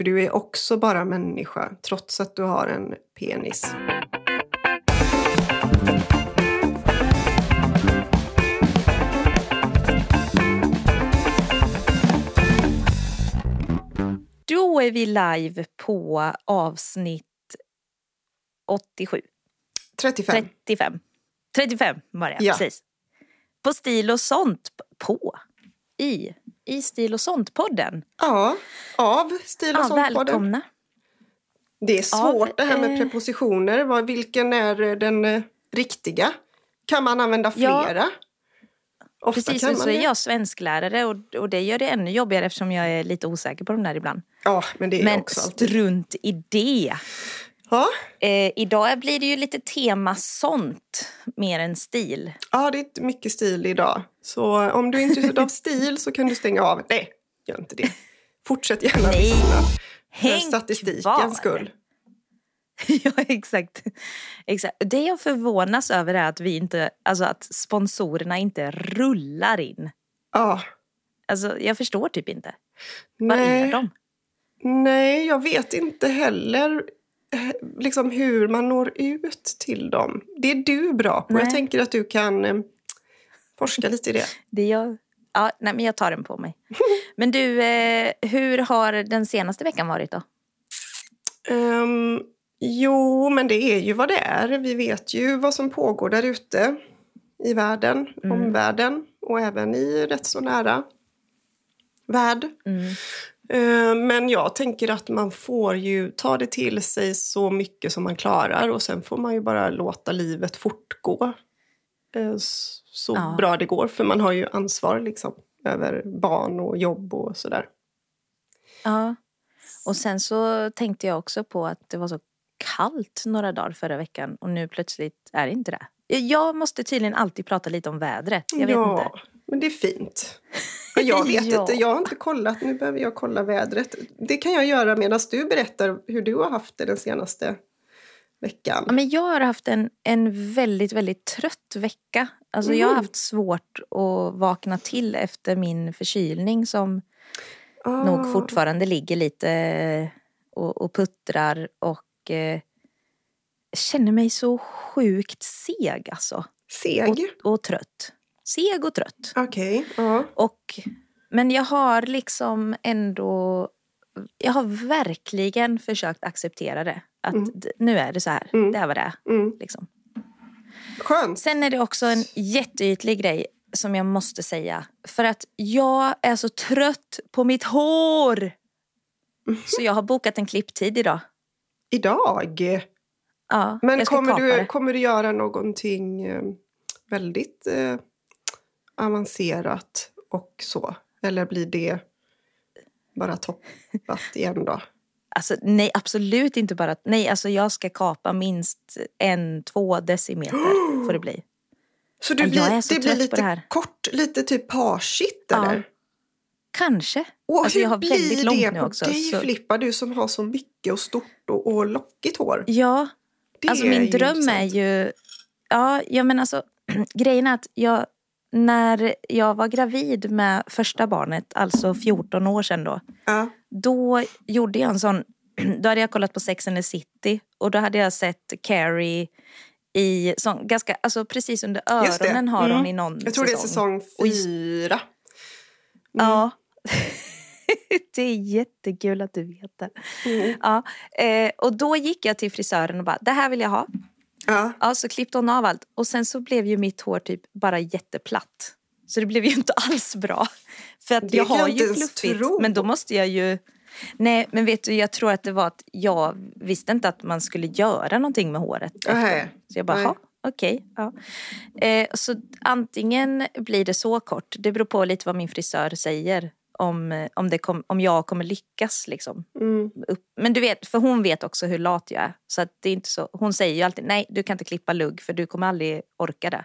För du är också bara människa, trots att du har en penis. Då är vi live på avsnitt 87. 35. 35. 35 var det, Ja. precis. På Stil och sånt. På. I. I Stil och sånt-podden. Ja, av Stil och Ja, sånt-podden. välkomna. Det är svårt Av, det här med eh, prepositioner. Vilken är eh, den eh, riktiga? Kan man använda Ja. flera? Ofta Precis, och så är jag svensklärare och, och det gör det ännu jobbigare eftersom jag är lite osäker på de där ibland. Ja, men det är jag Men också alltid. strunt i det. Ja. Eh, idag blir det ju lite tema sånt mer än stil. ja, det är mycket stil idag. Så om du är intresserad av stil så kan du stänga av. Nej, gör inte det. Fortsätt gärna Nej. lyssna. För Häng statistikens kvar. skull. ja, exakt. exakt. Det jag förvånas över är att vi inte, alltså att sponsorerna inte rullar in. Ja. Alltså, jag förstår typ inte. Vad är Nej, de? nej, jag vet inte heller eh, liksom hur man når ut till dem. Det är du bra på. Nej. Jag tänker att du kan eh, forska lite i det. Det jag, ja, nej, men jag tar den på mig. Men du, eh, hur har den senaste veckan varit då? Ehm, jo, men det är ju vad det är. Vi vet ju vad som pågår där ute i världen, Mm. omvärlden och även i rätt så nära värld. Mm. Ehm, men jag tänker att man får ju ta det till sig så mycket som man klarar och sen får man ju bara låta livet fortgå så Ja. bra det går. För man har ju ansvar liksom över barn och jobb och sådär. Ja. Och sen så tänkte jag också på att det var så kallt några dagar förra veckan och nu plötsligt är det inte det. Jag måste tydligen alltid prata lite om vädret. Jag vet ja, inte. men det är fint. Jag vet Ja. inte, jag har inte kollat. Nu behöver jag kolla vädret. Det kan jag göra medan du berättar hur du har haft det den senaste veckan. Ja, men jag har haft en, en väldigt, väldigt trött vecka. Alltså Jag har Mm. haft svårt att vakna till efter min förkylning som Ah, nog fortfarande ligger lite och, och puttrar och eh, känner mig så sjukt seg alltså. Seg? Och, och trött. Seg och trött. Okej, ja. Och, men jag har liksom ändå... Jag har verkligen försökt acceptera det. Att Mm. nu är det så här. Mm. Det är vad det. Mm. Liksom. Skönt. Sen är det också en jätteytlig grej som jag måste säga. För att jag är så trött på mitt hår. Så jag har bokat en klipptid idag. Idag? Ja, Men kommer du, det. kommer du göra någonting eh, väldigt eh, avancerat och så? Eller blir det bara toppat igen då? Alltså, nej, absolut inte bara. Nej, alltså jag ska kapa minst en, två decimeter får det bli. Så Ja, blir, så det blir på lite det kort, lite typ parshit Ja, eller? Kanske. Och Alltså, hur jag har blir väldigt långt det nu på också, dig så- Filippa, du som har så mycket och stort och, och lockigt hår? Ja, Det alltså min dröm intressant. är ju... Ja, ja men alltså grejen är att jag... När jag var gravid med första barnet, alltså 14 år sedan då. Ja. Då gjorde jag en sån... Då hade jag kollat på Sex and the City och då hade jag sett Carrie i sån, ganska, alltså precis under öronen har Mm. hon i någon Jag tror det är säsong fyra. Ja. det är jättekul att du vet det. Mm. Ja. Eh, och då gick jag till frisören och bara, det här vill jag ha. Ja. Ja, så klippte hon av allt. Och sen så blev ju mitt hår typ bara jätteplatt. Så det blev ju inte alls bra. För att Det jag har ju fluffigt. tro. Men då måste jag ju... Nej, men vet du, jag tror att det var att jag visste inte att man skulle göra någonting med håret. Så jag bara, Nej. "Ha, okej. ja. eh, så antingen blir det så kort, det beror på lite vad min frisör säger. Om, eh, om, det kom, om jag kommer lyckas liksom. Mm. Men du vet, för hon vet också hur lat jag är. Så det är inte så, hon säger ju alltid, nej du kan inte klippa lugg för du kommer aldrig orka det.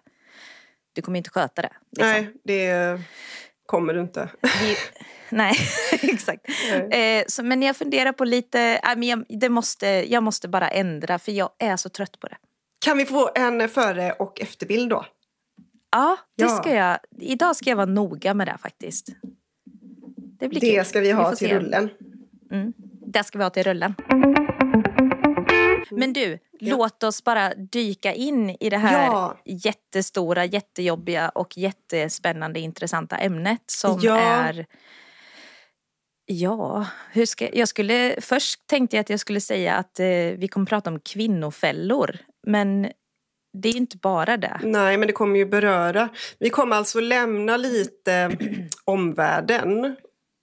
Du kommer inte sköta det. Liksom. Nej, det kommer du inte. Vi, nej, exakt. Nej. Eh, så, men jag funderar på lite, äh, men jag, det måste, jag måste bara ändra för jag är så trött på det. Kan vi få en före och efterbild då? Ja, det Ja. ska jag. Idag ska jag vara noga med det faktiskt. Det blir Det kul. ska vi ha får till se. rullen. det ska vi ha till rullen. Men du, Ja. låt oss bara dyka in i det här Ja. jättestora, jättejobbiga och jättespännande intressanta ämnet som Ja. är Ja, hur ska, jag skulle, först tänkte jag att jag skulle säga att eh, vi kommer prata om kvinnofällor. Men det är inte bara det. Nej, men det kommer ju beröra. Vi kommer alltså lämna lite omvärlden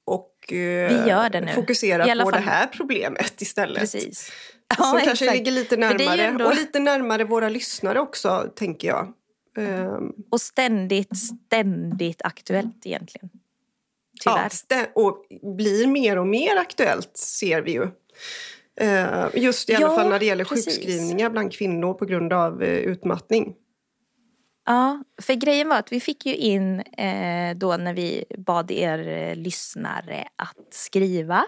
och eh, fokusera på fall- det här problemet istället. Precis. Som kanske exakt. ligger lite närmare. ändå- Och lite närmare våra lyssnare också, tänker jag. Ehm, Och ständigt, ständigt aktuellt egentligen. ja, Tyvärr. stä- och blir mer och mer aktuellt, ser vi ju. Eh, just i alla Ja, fall när det gäller precis. sjukskrivningar bland kvinnor på grund av eh, utmattning. Ja, för grejen var att vi fick ju in eh, då när vi bad er eh, lyssnare att skriva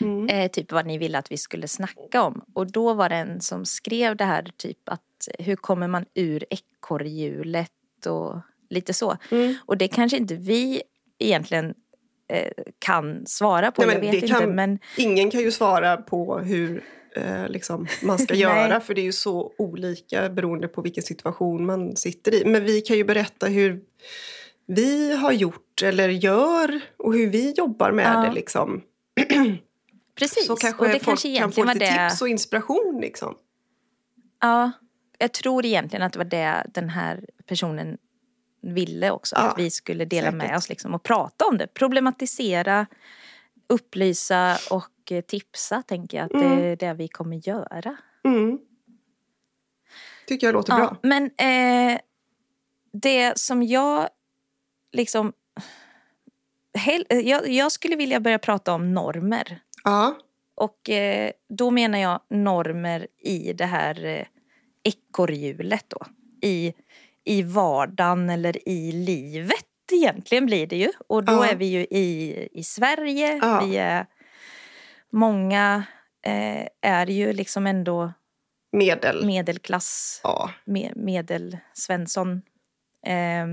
Mm. eh, typ vad ni ville att vi skulle snacka om. Och då var det en som skrev det här typ att hur kommer man ur ekorrhjulet och lite så. Mm. Och det kanske inte vi egentligen eh, kan svara på, Nej, jag men vet det inte. kan- Men Ingen kan ju svara på hur eh, liksom, man ska göra för det är ju så olika beroende på vilken situation man sitter i. Men vi kan ju berätta hur vi har gjort eller gör och hur vi jobbar med Ja. det. Liksom. precis, Så och kanske det folk kanske kan få lite det. tips och inspiration. Liksom. Ja, jag tror egentligen att det var det den här personen ville också. Ja, att vi skulle dela med säkert. oss liksom, och prata om det. Problematisera, upplysa och eh, tipsa tänker jag att det är det vi kommer göra. Mm. Tycker jag låter Ja, bra. men eh, det som jag liksom... Hel, eh, jag, jag skulle vilja börja prata om normer. Ja. Och eh, då menar jag normer i det här eh, ekorrhjulet då. I, I vardagen eller i livet egentligen blir det ju. Och då Ja. är vi ju i, i Sverige. Ja. Vi är, många eh, är ju liksom ändå Medel. medelklass, Ja. me, medelsvensson. Eh,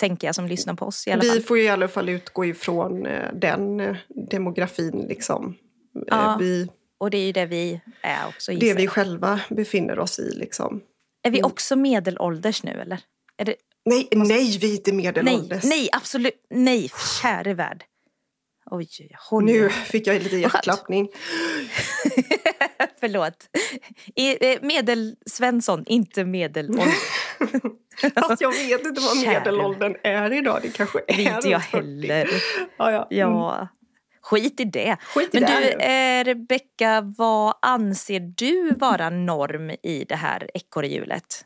tänker jag som lyssnar på oss i alla Vi fall. får ju i alla fall utgå ifrån eh, den eh, demografin. Liksom. Eh, Ja, vi, Och det är ju det vi är också det gissar vi jag. själva befinner oss i. Liksom. Är vi också medelålders nu eller? Det, Nej, nej, vi är inte nej, medelålders. nej, absolut. Nej, käre värld. Oj, håll Nu fick jag lite hjärtklappning. Förlåt. Eh, Medelsvensson, inte medelålder. Fast jag vet inte vad medelåldern är idag. Det kanske är Vet jag runt 40. heller. Ja, ja. Mm. Ja, skit i det. Skit i Men det. du, eh, Rebecka, vad anser du vara norm i det här ekorrhjulet?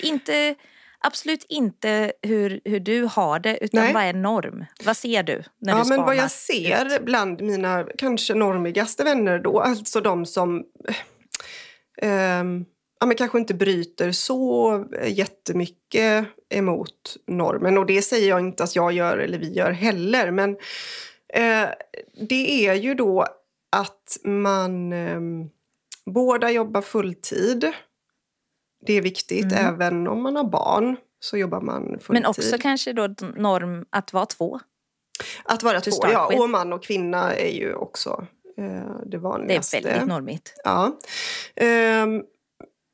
Inte, absolut inte hur, hur du har det, utan Nej. vad är norm? Vad ser du när ja, du men spanar? vad jag ser bland mina kanske normigaste vänner då, alltså de som eh, ehm, ja, men kanske inte bryter så jättemycket emot normen. Och det säger jag inte att jag gör eller vi gör heller. Men eh, det är ju då att man eh, båda jobbar fulltid. Det är viktigt, Mm. även om man har barn så jobbar man fulltid. Men också kanske då norm att vara två. Att vara två, ja. with. Och man och kvinna är ju också eh, det Det är vanligaste. väldigt normigt. Ja. Ehm,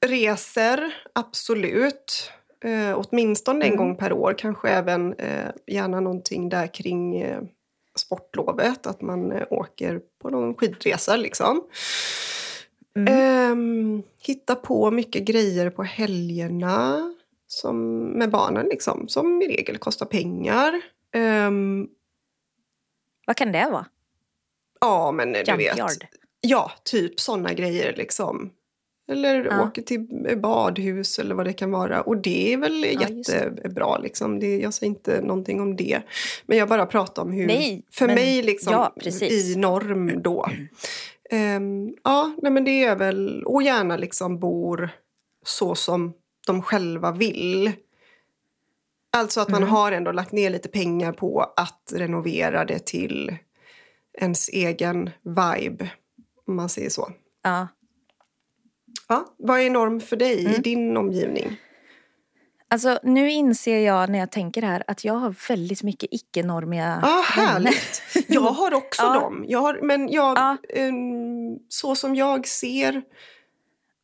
reser, absolut. Eh, åtminstone en Mm. gång per år. Kanske även eh, gärna någonting där kring eh, sportlovet. Att man eh, åker på någon skidresa liksom. Mm. Ehm, hitta på mycket grejer på helgerna. Som, med barnen liksom. Som i regel kostar pengar. Ehm, Vad kan det vara? Ja, men du vet. Junkyard? Ja, typ sådana grejer liksom. Eller Ja. åker till badhus eller vad det kan vara. Och det är väl Ja, jättebra. Liksom. Det, jag säger inte någonting om det. Men jag bara pratar om hur, Nej, för men- mig liksom, ja, i norm då. Ehm, ja, nej, men det är väl, och gärna liksom bor så som de själva vill. Alltså att man Mm. har ändå lagt ner lite pengar på att renovera det till ens egen vibe, om man säger så. Ja. Ja, vad är norm för dig i Mm. din omgivning? Alltså nu inser jag när jag tänker här att jag har väldigt mycket icke-normiga ah, härligt. Jag har också Ja. dem. Jag har, men jag, Ja. ehm, så som jag ser...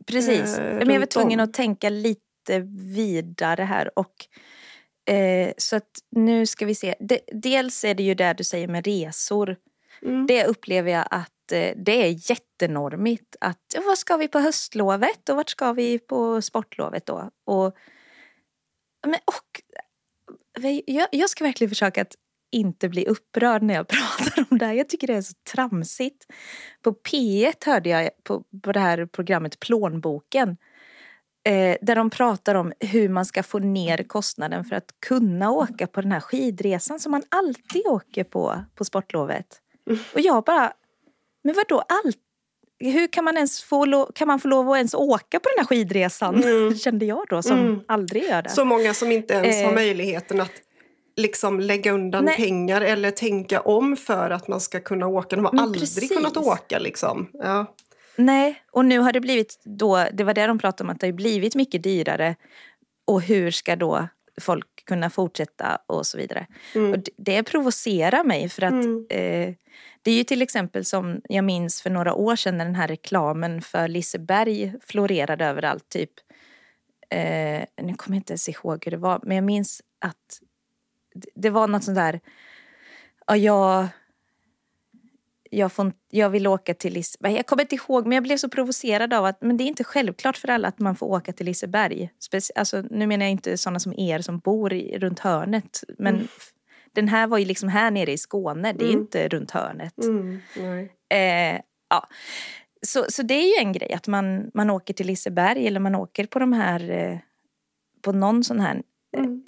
Precis. eh, Men jag var tvungen om. att tänka lite vidare här. Och, eh, så att nu ska vi se. De, dels är det ju det du säger med resor. Mm. Det upplever jag att eh, det är jättenormigt. Att, vad ska vi på höstlovet och vart ska vi på sportlovet då? Och, men, och jag, jag ska verkligen försöka att inte bli upprörd när jag pratar om det här. Jag tycker det är så tramsigt. På P1 hörde jag på, på det här programmet Plånboken eh, där de pratar om hur man ska få ner kostnaden för att kunna åka på den här skidresan som man alltid åker på på sportlovet. Och jag bara, men vadå allt? Hur kan man ens få, kan man få lov att ens åka på den här skidresan? Mm. Kände jag då som Mm. aldrig gör det. Så många som inte ens har Eh. möjligheten att liksom lägga undan Nej. pengar eller tänka om för att man ska kunna åka. De har Men aldrig precis. kunnat åka. Liksom. Ja. Nej, och nu har det blivit då, det var det de pratade om, att det har blivit mycket dyrare. Och hur ska då folk kunna fortsätta och så vidare. Mm. Och det, det provocerar mig för att Mm. eh, det är ju till exempel som jag minns för några år sedan när den här reklamen för Liseberg florerade överallt. Typ, eh, nu kommer jag inte ens ihåg hur det var, men jag minns att det, var något sånt där, ja, jag, jag, får, jag vill åka till Liseberg. Jag kommer inte ihåg, men jag blev så provocerad av att men det är inte självklart för alla att man får åka till Liseberg. Speci- alltså, nu menar jag inte sådana som er som bor i, runt hörnet. Men Mm. Den här var ju liksom här nere i Skåne, det är Mm. inte runt hörnet. Mm. Eh, ja. så, så det är ju en grej att man, man åker till Liseberg eller man åker på de här eh, på någon sån här Mm.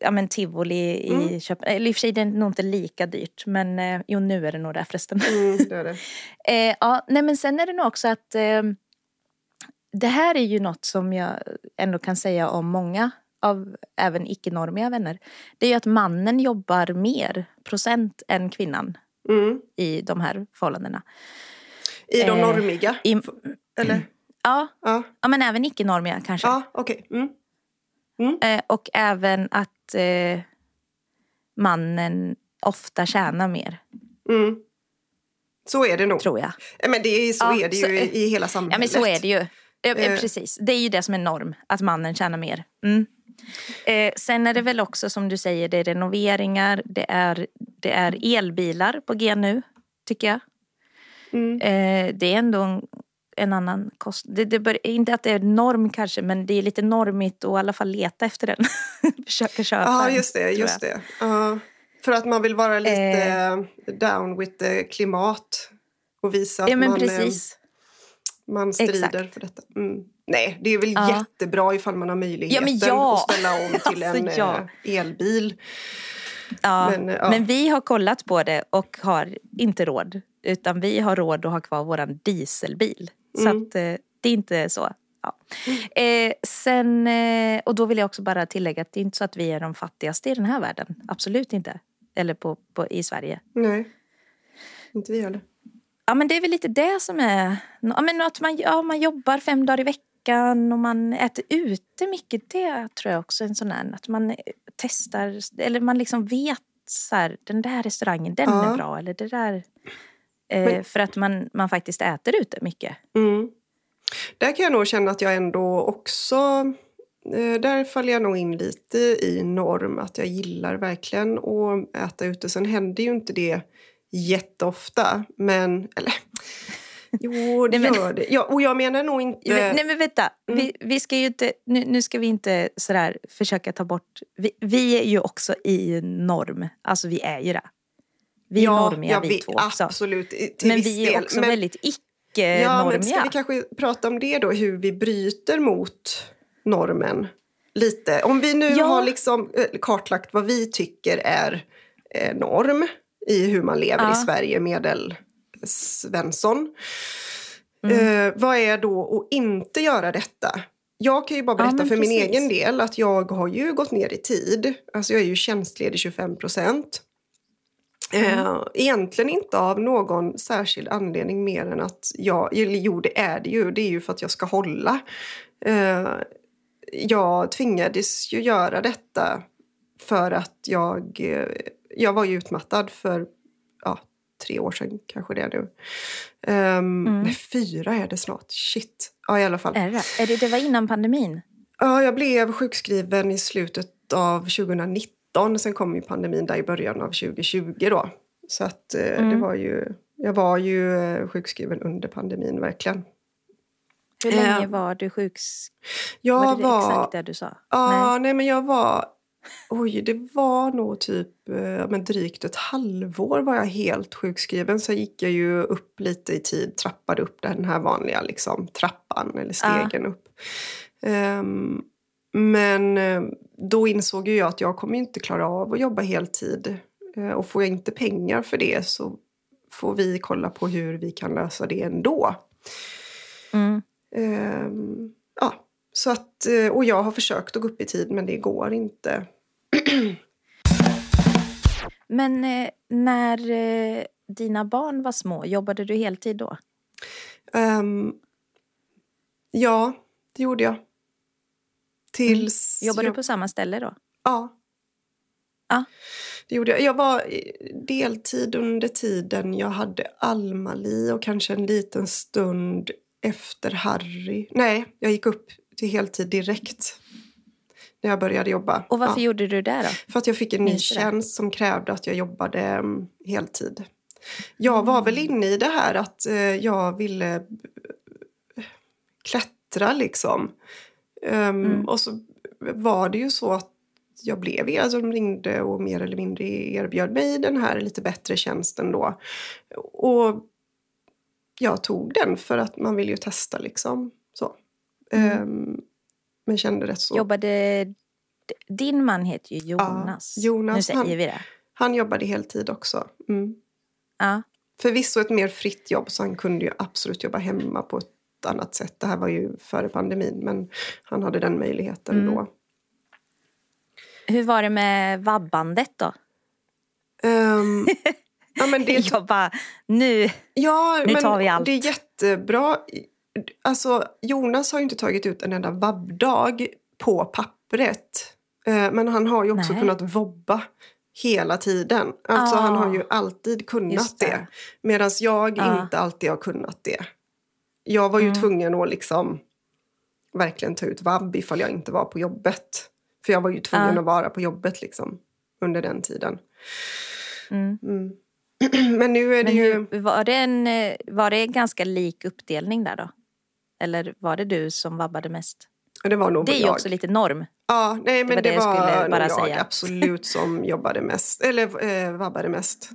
ja, men tivoli i Mm. Köpenhamn. Eller i och för sig det är nog inte lika dyrt men eh, jo nu är det nog det förresten. Mm, det det. Eh, ja, nej, men sen är det nog också att eh, det här är ju något som jag ändå kan säga om många av även icke-normiga vänner. Det är ju att mannen jobbar mer procent än kvinnan Mm. i de här förhållandena. I de Eh, normiga? I, Eller? ja, Ja, ja, men även icke-normiga kanske. ja okej. Mm. Eh, och även att eh, mannen ofta tjänar mer, Mm. Så är det nog. tror jag. Ja, Men det är, så Ja, är det så- ju i, i hela samhället. Ja men så är det ju. Eh, eh, Eh. Precis, det är ju det som är norm, att mannen tjänar mer. Mm. Eh, sen är det väl också som du säger, det är renoveringar, det är, det är elbilar på G nu, tycker jag. Mm. Eh, det är ändå en, en annan kostnad. Det, det bör, inte att det är norm kanske, men det är lite normigt att i alla fall leta efter den. Försöka köpa Ja, just det. Just det. Ja. för att man vill vara lite Eh. down with the klimat och visa att Ja men man, eh, precis. man strider Exakt. för detta. Mm. Nej, det är väl Ja. jättebra ifall man har möjligheten Ja, ja. att ställa om till Alltså, en eh, elbil. Men, men, vi har kollat på det och har inte råd. Utan vi har råd att ha kvar våran dieselbil. Så Mm. att eh, det är inte så. Eh, sen, eh, och då vill jag också bara tillägga att det är inte så att vi är de fattigaste i den här världen. Absolut inte. Eller på, på, i Sverige. Nej, inte vi heller. Ja men det är väl lite det som är, ja, men att man, ja, man jobbar fem dagar i veckan och man äter ute mycket. Det tror jag också är en sån här, att man testar, eller man liksom vet så här, den där restaurangen, den Ja. är bra. Eller det där, eh, Men- för att man, man faktiskt äter ute mycket. Mm. Där kan jag nog känna att jag ändå också... Eh, där faller jag nog in lite i norm. Att jag gillar verkligen att äta ute. Sen händer ju inte det jätteofta. Men... Eller... Jo, det Nej, men- gör det. Ja, och jag menar nog inte... Men- Nej men vänta, Mm. vi, vi ska ju inte, nu, nu ska vi inte sådär försöka ta bort, vi, vi är ju också i norm, alltså vi är ju det. Vi är normiga ja, vi, två också. Absolut, till Men vi är del. också Men- väldigt Ja, men ska icke-normiga. vi kanske prata om det då, hur vi bryter mot normen lite? Om vi nu Ja. har liksom eh, kartlagt vad vi tycker är eh, norm i hur man lever Ja. i Sverige, medel Svensson. Mm. Eh, vad är då att inte göra detta? Jag kan ju bara Ja, berätta men för min egen del att jag har ju gått ner i tid. Alltså jag är ju tjänstledig 25 procent. Mm. Eh, egentligen inte av någon särskild anledning mer än att jag, jo det är det ju, det är ju för att jag ska hålla. Eh, jag tvingades ju göra detta för att jag, eh, jag var ju utmattad för ja, tre år sedan kanske det är nu. Um, mm. Nej, fyra är det snart. Shit. Ja, i alla fall. Är det är det? Det var innan pandemin? Ja, jag blev sjukskriven i slutet av 2019. Sen kom ju pandemin där i början av 2020 då. Så att eh, mm. det var ju, jag var ju eh, sjukskriven under pandemin verkligen. Hur länge var du sjukskriven? Jag var det, var, exakt det du sa? Ja, nej. nej men jag var Oj, det var nog typ eh, men drygt ett halvår var jag helt sjukskriven. Sen gick jag ju upp lite i tid, trappade upp den här vanliga liksom, trappan eller stegen ah. upp. Um, men eh, då insåg jag att jag kommer inte klara av att jobba heltid. Uh, och får jag inte pengar för det så får vi kolla på hur vi kan lösa det ändå. Mm. Um, ja, så att, eh, och jag har försökt att gå upp i tid men det går inte. men eh, när eh, dina barn var små, jobbade du heltid då? Um, ja, det gjorde jag. Tills... Mm. Jobbade jag... du på samma ställe då? Ja. Ja. Det gjorde jag. Jag var deltid under tiden jag hade Alma-Li och kanske en liten stund efter Harry. Nej, jag gick upp till heltid direkt när jag började jobba. Och varför ja. gjorde du det då? För att jag fick en ny tjänst som krävde att jag jobbade um, heltid. Jag var väl inne i det här att uh, jag ville uh, klättra liksom. Um, mm. Och så var det ju så att jag blev alltså de ringde och mer eller mindre erbjöd mig den här lite bättre tjänsten då. Och jag tog den för att man vill ju testa liksom. Um, men kände rätt så. Jobbade... Din man heter ju Jonas. Ja, Jonas nu säger han, vi det. Han jobbade heltid också. Mm. Ja. Förvisso ett mer fritt jobb så han kunde ju absolut jobba hemma på ett annat sätt. Det här var ju före pandemin men han hade den möjligheten mm. då. Hur var det med vabbandet då? Um, ja, men det, jag bara, nu, ja, nu tar vi allt. Det är jättebra. Alltså, Jonas har ju inte tagit ut en enda vabbdag på pappret. Eh, men han har ju också Nej. kunnat vobba hela tiden. Alltså ah, han har ju alltid kunnat det. det. Medan jag ah. inte alltid har kunnat det. Jag var ju mm. tvungen att liksom verkligen ta ut vabb ifall jag inte var på jobbet. För jag var ju tvungen ah. att vara på jobbet liksom under den tiden. Mm. Mm. Men nu är det Men ju... Var det, en, eh, var det en ganska lik uppdelning där då? Eller var det du som vabbade mest? Det var nog Det är ju jag. också lite norm. Ja, nej, men det, det, det var nog jag säga. absolut som jobbade mest, eller eh, vabbade mest.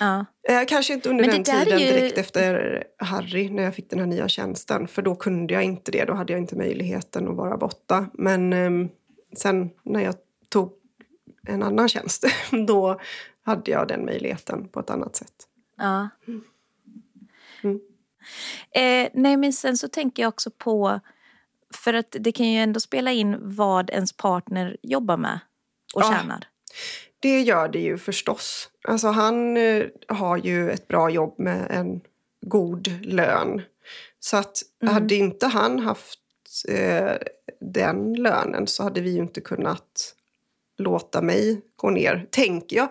Ja. Eh, kanske inte under den tiden ju... direkt efter Harry när jag fick den här nya tjänsten. För då kunde jag inte det, då hade jag inte möjligheten att vara borta. Men eh, sen när jag tog en annan tjänst, då hade jag den möjligheten på ett annat sätt. Ja. Mm. Eh, nej men sen så tänker jag också på, för att det kan ju ändå spela in vad ens partner jobbar med och ja, tjänar. Det gör det ju förstås. Alltså han eh, har ju ett bra jobb med en god lön. Så att mm. hade inte han haft eh, den lönen så hade vi ju inte kunnat låta mig gå ner, tänker jag.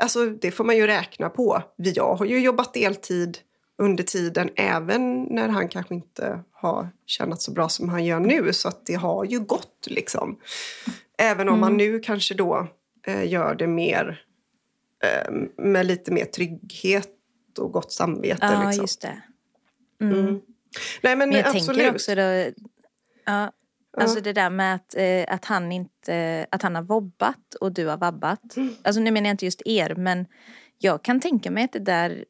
Alltså det får man ju räkna på. Jag har ju jobbat deltid under tiden även när han kanske inte har tjänat så bra som han gör nu. Så att det har ju gått liksom. Även om mm. man nu kanske då eh, gör det mer eh, med lite mer trygghet och gott samvete. Ja, liksom. just det. Mm. Mm. Nej, men, men jag absolut. tänker också då, ja, Alltså det där med att, eh, att, han inte, att han har vobbat och du har vabbat. Mm. Alltså nu menar jag inte just er men jag kan tänka mig att det där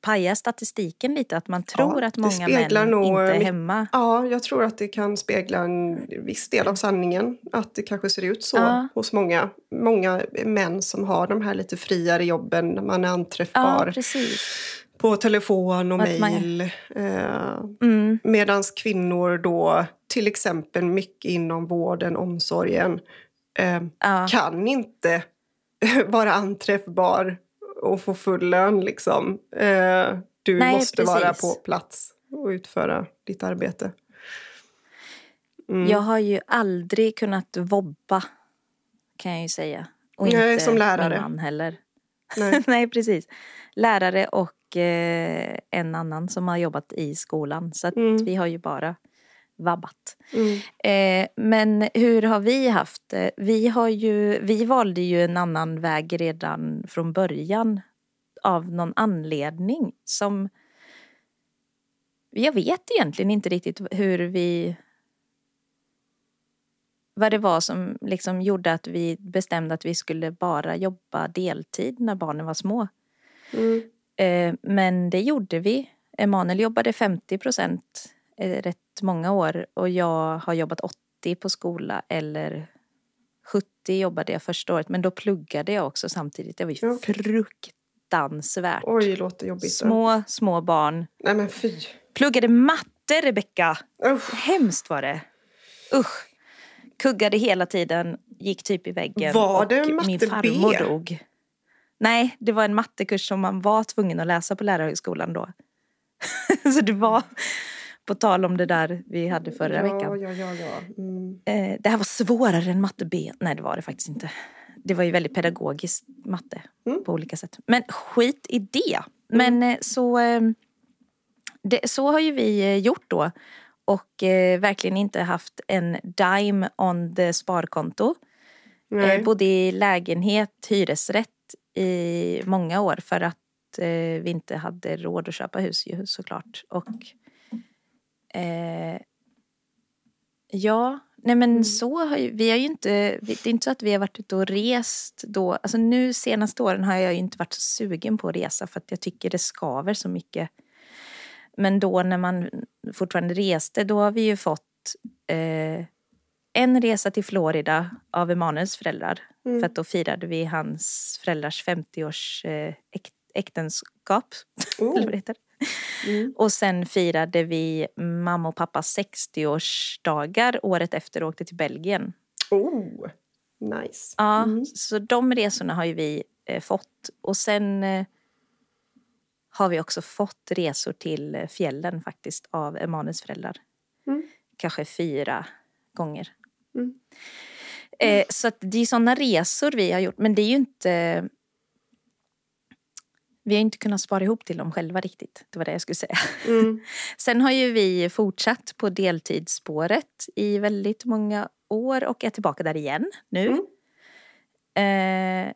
pajar statistiken lite. Att man tror ja, att många män nog, inte är hemma. Ja, jag tror att det kan spegla en viss del av sanningen. Att det kanske ser ut så ja. hos många, många män som har de här lite friare jobben. När man är anträffbar. Ja, på telefon och mejl. Eh, mm. Medan kvinnor då, till exempel mycket inom vården, omsorgen, eh, kan inte vara anträffbar och få full lön. Liksom. Eh, du Nej, måste precis. vara på plats och utföra ditt arbete. Mm. Jag har ju aldrig kunnat vobba kan jag ju säga. Och Nej, inte som lärare. min man heller. Nej. Nej, precis. Lärare och eh, en annan som har jobbat i skolan. Så Mm. vi har ju bara vabbat. Mm. Eh, men hur har vi haft det? Vi, har ju, vi valde ju en annan väg redan från början av någon anledning som... Jag vet egentligen inte riktigt hur vi... Vad det var som liksom gjorde att vi bestämde att vi skulle bara jobba deltid när barnen var små. Mm. Eh, men det gjorde vi. Emanuel jobbade 50 procent eh, rätt många år och jag har jobbat 80 på skola eller 70 jobbade jag första året men då pluggade jag också samtidigt. Det var ju okej. fruktansvärt. Oj, låter jobbigt. Små, små barn. Nej men fy. Pluggade matte, Rebecka. Usch. Hemskt var det. Usch. Kuggade hela tiden, gick typ i väggen. Var och det min matte farmor B? dog. Nej, det var en mattekurs som man var tvungen att läsa på lärarhögskolan då. Så det var, på tal om det där vi hade förra ja, veckan. Ja, ja, ja. Mm. Eh, det här var svårare än matte B. Nej, det var det faktiskt inte. Det var ju väldigt pedagogiskt matte Mm. på olika sätt. Men skit i det. Men eh, så, eh, det, så har ju vi eh, gjort då. Och eh, verkligen inte haft en dime on the sparkonto. Nej. Eh, bodde i lägenhet, hyresrätt i många år för att vi inte hade råd att köpa hus ju såklart. Och eh, ja, nej men Mm. så har ju, vi har ju inte, det är inte så att vi har varit ute och rest då. Alltså nu senaste åren har jag ju inte varit så sugen på att resa för att jag tycker det skaver så mycket. Men då när man fortfarande reste, då har vi ju fått eh, en resa till Florida av Emanuels föräldrar. Mm. För att då firade vi hans föräldrars 50-års eh, äk- äktenskap. Oh. Eller vad det heter. Mm. Och sen firade vi mamma och pappas 60-årsdagar året efter och åkte till Belgien. Oh, nice. Ja, Mm. så de resorna har ju vi eh, fått. Och sen eh, har vi också fått resor till eh, fjällen faktiskt av Emanuels föräldrar. Mm. Kanske fyra gånger. Mm. Eh, så det är sådana resor vi har gjort. Men det är ju inte... Vi har inte kunnat spara ihop till dem själva riktigt. Det var det jag skulle säga. Mm. Sen har ju vi fortsatt på deltidsspåret i väldigt många år och är tillbaka där igen nu. Mm. Eh,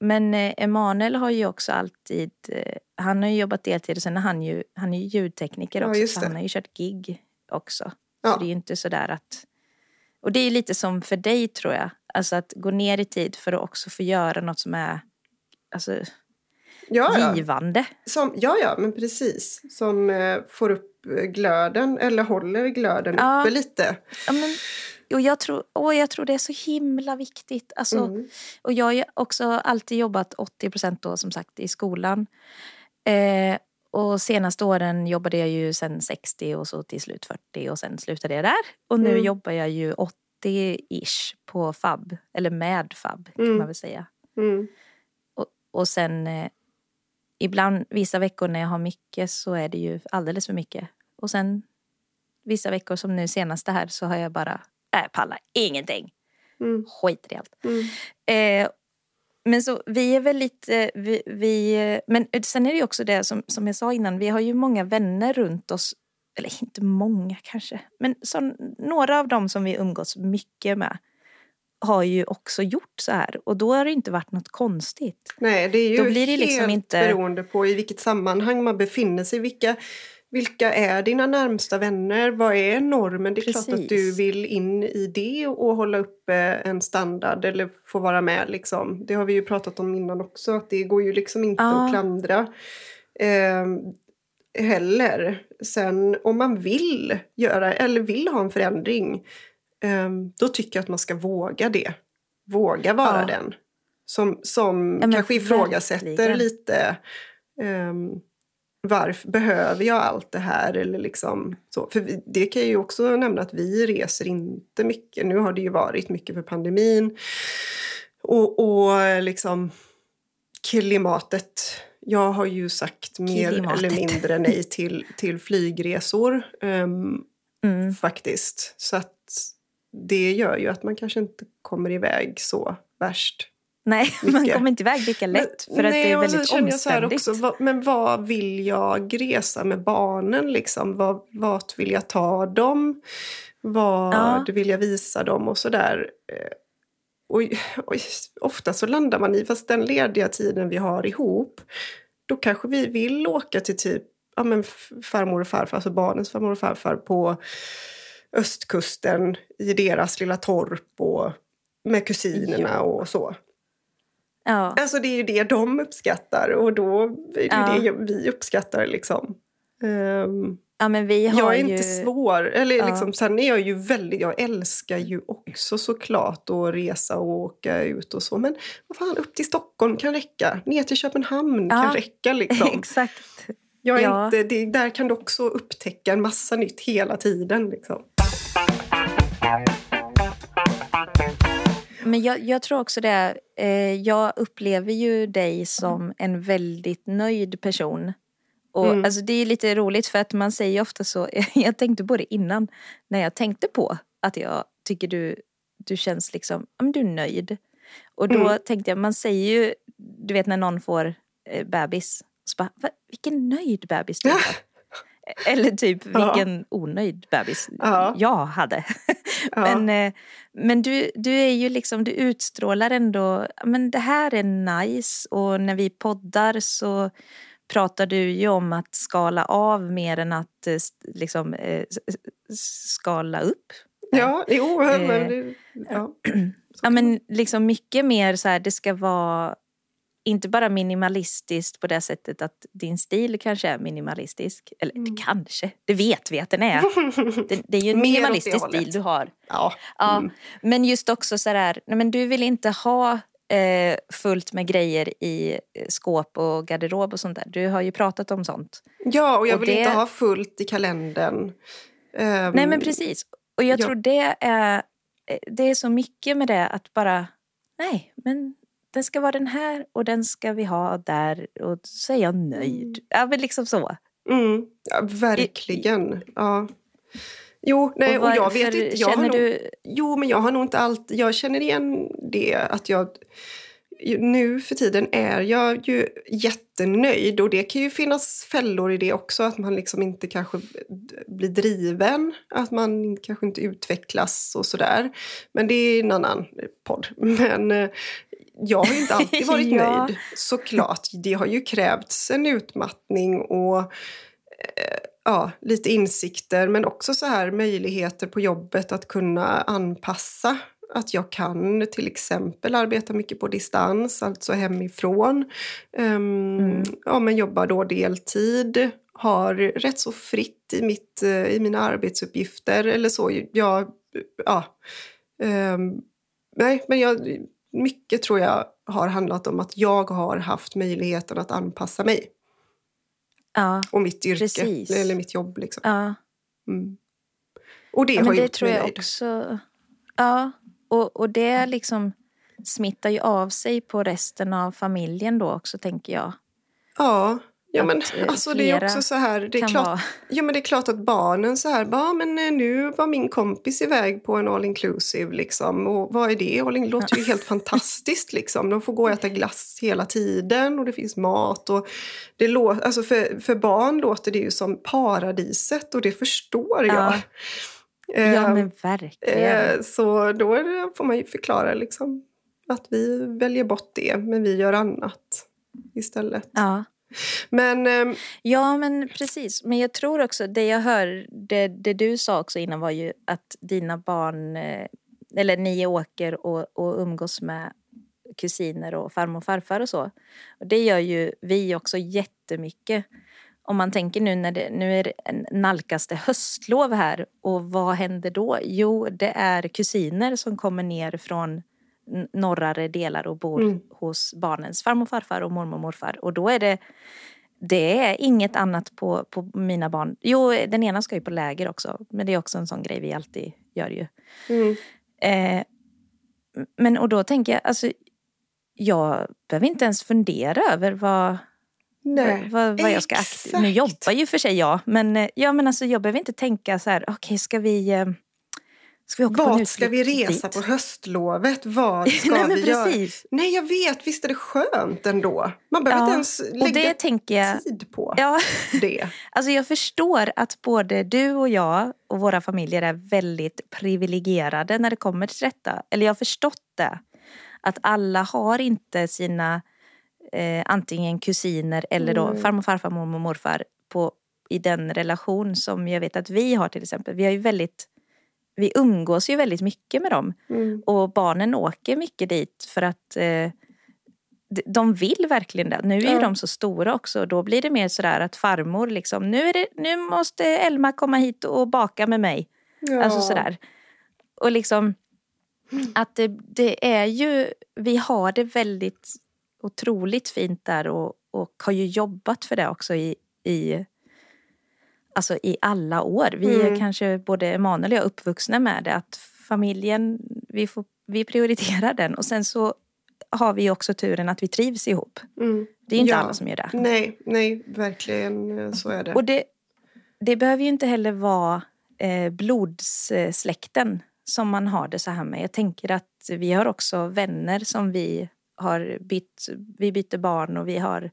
men eh, Emanuel har ju också alltid, eh, han har ju jobbat deltid och sen är han ju, han är ju ljudtekniker Ja, också just så han har ju kört gig också. Ja. Så det är ju inte sådär att, och det är ju lite som för dig tror jag, alltså att gå ner i tid för att också få göra något som är alltså, Ja, ja. givande. Som, ja, ja, men precis. Som eh, får upp eh, glöden, eller håller glöden Ja. uppe lite. Ja, men, och jag, tror, åh, jag tror det är så himla viktigt. Alltså, Mm. Och jag har ju också alltid jobbat 80 procent då som sagt i skolan. Eh, och senaste åren jobbade jag ju sen 60 och så till slut 40 och sen slutade jag där. Och nu Mm. jobbar jag ju 80-ish på FAB, eller med FAB kan Mm. man väl säga. Mm. Och, och sen eh, ibland, vissa veckor när jag har mycket så är det ju alldeles för mycket. Och sen vissa veckor som nu senaste här så har jag bara, äh, pallar ingenting. Mm. Skiter i allt. Mm. Eh, men så vi är väl lite, vi, vi, men sen är det ju också det som, som jag sa innan, vi har ju många vänner runt oss, eller inte många kanske, men så, några av dem som vi umgås mycket med har ju också gjort så här och då har det inte varit något konstigt. Nej, det är ju Då blir det liksom helt inte- beroende på i vilket sammanhang man befinner sig. Vilka, vilka är dina närmsta vänner? Vad är normen? Det är klart Precis. att du vill in i det och hålla uppe en standard eller få vara med. Liksom. Det har vi ju pratat om innan också, att det går ju liksom inte Ja. att klandra. Eh, heller. Sen om man vill göra eller vill ha en förändring då tycker jag att man ska våga det. Våga vara Ja. den. Som, som Ja, kanske ifrågasätter verkligen. lite um, varför behöver jag allt det här? Eller liksom så. För vi, det kan jag ju också nämna att vi reser inte mycket. Nu har det ju varit mycket för pandemin. Och, och liksom klimatet. Jag har ju sagt mer Klimatet. eller mindre nej till, till flygresor. Ehm, mm. faktiskt. Så att det gör ju att man kanske inte kommer iväg så värst. Nej, mycket. man kommer inte iväg lika lätt för men, att nej, det är väldigt omständigt. Också, vad, men vad vill jag resa med barnen? Liksom? Vad, vart vill jag ta dem? Vad ja. vill jag visa dem? Och sådär. Eh, och, och ofta så landar man i, fast den lediga tiden vi har ihop, då kanske vi vill åka till typ ja, men farmor och farfar, alltså barnens farmor och farfar på östkusten i deras lilla torp och med kusinerna ja. och så. Ja. Alltså det är ju det de uppskattar och då är det ja. det vi uppskattar liksom. Um, ja, men vi har jag är ju... inte svår. Eller ja. liksom, sen är jag ju väldigt, jag älskar ju också såklart att resa och åka ut och så. Men vad fan, upp till Stockholm kan räcka. Ner till Köpenhamn ja. kan räcka liksom. Exakt. Jag är ja. inte, det, där kan du också upptäcka en massa nytt hela tiden. Liksom. Men jag, jag, tror också det. Eh, jag upplever ju dig som en väldigt nöjd person. Och mm. alltså, det är lite roligt för att man säger ofta så. Jag tänkte på det innan. När jag tänkte på att jag tycker du, du känns liksom, ja men du är nöjd. Och då mm. tänkte jag, man säger ju, du vet när någon får eh, bebis. Så bara, vilken nöjd bebis du har. Eller typ vilken onöjd bebis ja. jag hade. Men eh, men du, du är ju liksom, du utstrålar ändå, men det här är nice och när vi poddar så pratar du ju om att skala av mer än att eh, liksom eh, skala upp. Ja, jo, men det, ja. ja men liksom mycket mer så här, det ska vara inte bara minimalistiskt på det sättet att din stil kanske är minimalistisk. Eller mm. kanske, det vet vi att den är. Det, det är ju en minimalistisk stil du har. Ja. ja. Mm. Men just också så här, nej men du vill inte ha eh, fullt med grejer i eh, skåp och garderob och sånt där. Du har ju pratat om sånt. Ja, och jag och vill det... inte ha fullt i kalendern. Um, nej men precis. Och jag ja. tror det är, eh, det är så mycket med det att bara, nej men den ska vara den här och den ska vi ha där och så är jag nöjd. Mm. Ja men liksom så. Mm. Ja, verkligen. Ja. Jo, nej, och, och jag vet inte. Jag känner nog, du... Jo, men jag har nog inte alltid... Jag känner igen det att jag... Nu för tiden är jag ju jättenöjd och det kan ju finnas fällor i det också. Att man liksom inte kanske blir driven, att man kanske inte utvecklas och sådär. Men det är en annan podd. Men eh, jag har inte alltid varit ja. nöjd, såklart. Det har ju krävts en utmattning och eh, ja, lite insikter men också så här möjligheter på jobbet att kunna anpassa. Att jag kan till exempel arbeta mycket på distans, alltså hemifrån. Um, mm. ja, men jobbar då deltid, har rätt så fritt i, mitt, eh, i mina arbetsuppgifter eller så. Jag, ja, um, nej, men jag mycket tror jag har handlat om att jag har haft möjligheten att anpassa mig. Ja, och mitt yrke, precis. eller mitt jobb. Liksom. Ja. Mm. Och det ja, har det gjort tror mig jag nöjd. Också, ja, och, och det liksom smittar ju av sig på resten av familjen då också, tänker jag. Ja, Ja, men eh, alltså det är också så här, det är, klart, ja, men det är klart att barnen så här, bara, men eh, nu var min kompis iväg på en all inclusive liksom. Och vad är det? All in, det låter ju helt fantastiskt liksom. De får gå och äta glass hela tiden och det finns mat. Och det lå, alltså för, för barn låter det ju som paradiset och det förstår jag. Ja, ja men ehm, verkligen. så då det, får man ju förklara liksom att vi väljer bort det men vi gör annat istället. Ja. Men, eh, ja, men precis. Men jag tror också, det jag hör, det, det du sa också innan var ju att dina barn, eh, eller ni åker och, och umgås med kusiner och farmor och farfar och så. Och det gör ju vi också jättemycket. Om man tänker nu när det nu är det nalkas det höstlov här och vad händer då? Jo, det är kusiner som kommer ner från norrare delar och bor mm. hos barnens farmor och farfar och mormor och morfar. Och då är det, det är inget annat på, på mina barn. Jo, den ena ska ju på läger också. Men det är också en sån grej vi alltid gör ju. Mm. Eh, men och då tänker jag, alltså jag behöver inte ens fundera över vad, Nej, vad, vad jag ska exakt. Nu jobbar ju för sig jag, men, eh, ja, men alltså, jag behöver inte tänka så här, okej okay, ska vi eh, Ska vi Vart ska vi resa dit? på höstlovet? Vad ska Nej, vi göra? precis. Nej, jag vet. Visst är det skönt ändå? Man behöver Ja, inte ens lägga jag, tid på ja, det. alltså jag förstår att både du och jag och våra familjer är väldigt privilegierade när det kommer till detta. Eller jag har förstått det. Att alla har inte sina eh, antingen kusiner eller då Mm. farmor, farfar, mormor, morfar på, i den relation som jag vet att vi har till exempel. Vi har ju väldigt vi umgås ju väldigt mycket med dem Mm. och barnen åker mycket dit för att eh, de- vill verkligen det. Nu är Ja. de så stora också. Då blir det mer sådär att farmor liksom, nu, det, nu måste Elma komma hit och baka med mig. Ja. Alltså sådär. Och liksom att det, det är ju, vi har det väldigt otroligt fint där och, och har ju jobbat för det också i, i, alltså i alla år. Vi är Mm. kanske, både Emanuel och jag, uppvuxna med det. Att familjen, vi, får, vi prioriterar den. Och sen så har vi också turen att vi trivs ihop. Mm. Det är inte Ja. alla som gör det. Nej, nej, verkligen eh, så är det. Och det, det behöver ju inte heller vara eh, blodssläkten som man har det så här med. Jag tänker att vi har också vänner som vi har bytt, vi byter barn och vi har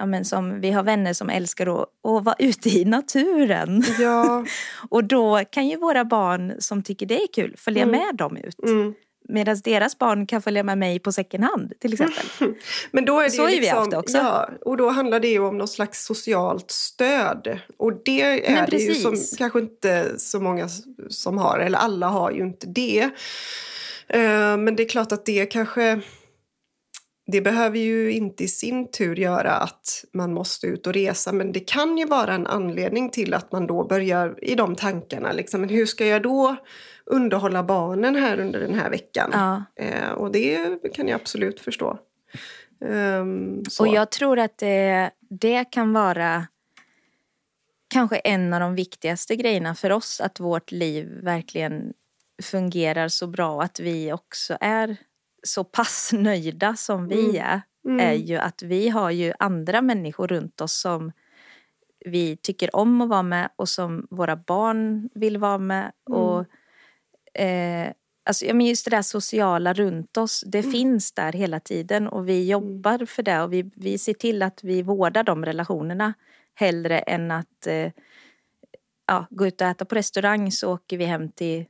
Ja, men som, vi har vänner som älskar att, att vara ute i naturen. Ja, Och då kan ju våra barn som tycker det är kul följa Mm. med dem ut. mm. Medan deras barn kan följa med mig på second hand till exempel. Men då är det Så ju ju vi liksom, haft det också. Ja, och då handlar det ju om något slags socialt stöd. Och det är det ju som kanske inte så många som har, eller alla har ju inte det. Eh, Men det är klart att det kanske... Det behöver ju inte i sin tur göra att man måste ut och resa men det kan ju vara en anledning till att man då börjar i de tankarna. Liksom, men hur ska jag då underhålla barnen här under den här veckan? Ja. Eh, och det kan jag absolut förstå. Så. Och jag tror att det, det kan vara kanske en av de viktigaste grejerna för oss. Att vårt liv verkligen fungerar så bra. Att vi också är så pass nöjda som vi Mm. är. Mm. Är ju att vi har ju andra människor runt oss som vi tycker om att vara med och som våra barn vill vara med. Mm. Och, eh, alltså, jag menar just det där sociala runt oss, det Mm. finns där hela tiden och vi jobbar för det och vi, vi ser till att vi vårdar de relationerna hellre än att eh, ja, gå ut och äta på restaurang så åker vi hem till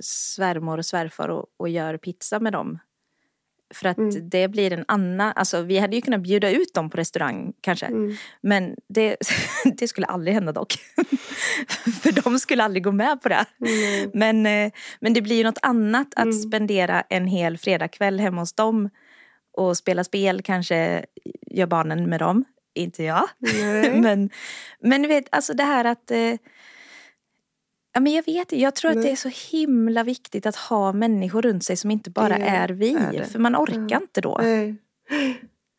svärmor och svärfar och, och gör pizza med dem. För att Mm. det blir en annan, alltså vi hade ju kunnat bjuda ut dem på restaurang kanske. Mm. Men det, det skulle aldrig hända dock. För de skulle aldrig gå med på det. Mm. Men, eh, men det blir ju något annat att Mm. spendera en hel fredagkväll hemma hos dem och spela spel, kanske gör barnen med dem. Inte jag. Men, men du vet, alltså det här att... Ja, men jag vet Jag tror att Nej. det är så himla viktigt att ha människor runt sig som inte bara Det är vi. är. För man orkar Ja. inte då. Nej.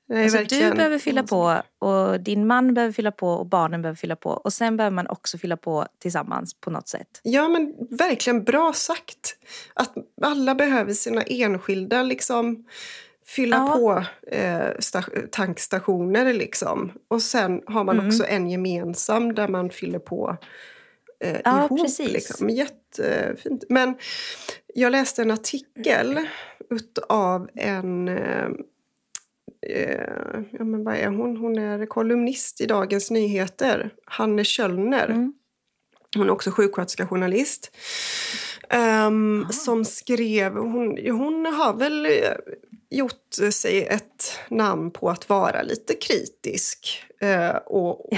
Nej, Alltså, verkligen. du behöver fylla på och din man behöver fylla på och barnen behöver fylla på. Och sen behöver man också fylla på tillsammans på något sätt. Ja, men verkligen bra sagt. Att alla behöver sina enskilda liksom fylla Ja. på eh, sta- tankstationer liksom. Och sen har man Mm. också en gemensam där man fyller på eh, Ja, ihop. precis. Liksom. Jättefint. Men jag läste en artikel utav en eh, eh, ja, men vad är hon? Hon är kolumnist i Dagens Nyheter. Hanne Kjöllner. Mm. Hon är också sjuksköterska journalist. Um, som skrev, hon, hon har väl eh, gjort sig ett namn på att vara lite kritisk. eh, och, och,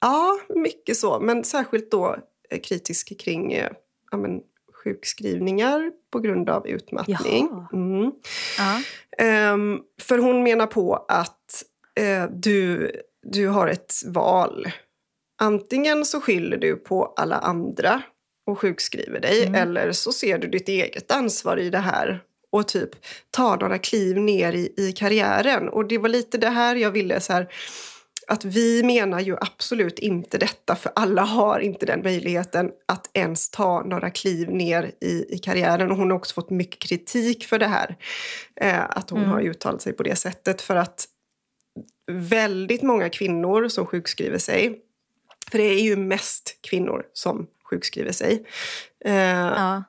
ja, mycket så. Men särskilt då kritisk kring eh, ja, men, sjukskrivningar på grund av utmattning. Mm. Ja. Ehm, för hon menar på att eh, du, du har ett val. Antingen så skyller du på alla andra och sjukskriver dig Mm. eller så ser du ditt eget ansvar i det här och typ tar några kliv ner i, i karriären. Och det var lite det här jag ville så här att vi menar ju absolut inte detta för alla har inte den möjligheten att ens ta några kliv ner i, i karriären och hon har också fått mycket kritik för det här. Eh, att hon Mm. har uttalat sig på det sättet för att väldigt många kvinnor som sjukskriver sig. För det är ju mest kvinnor som sjukskriver sig. Eh, ja.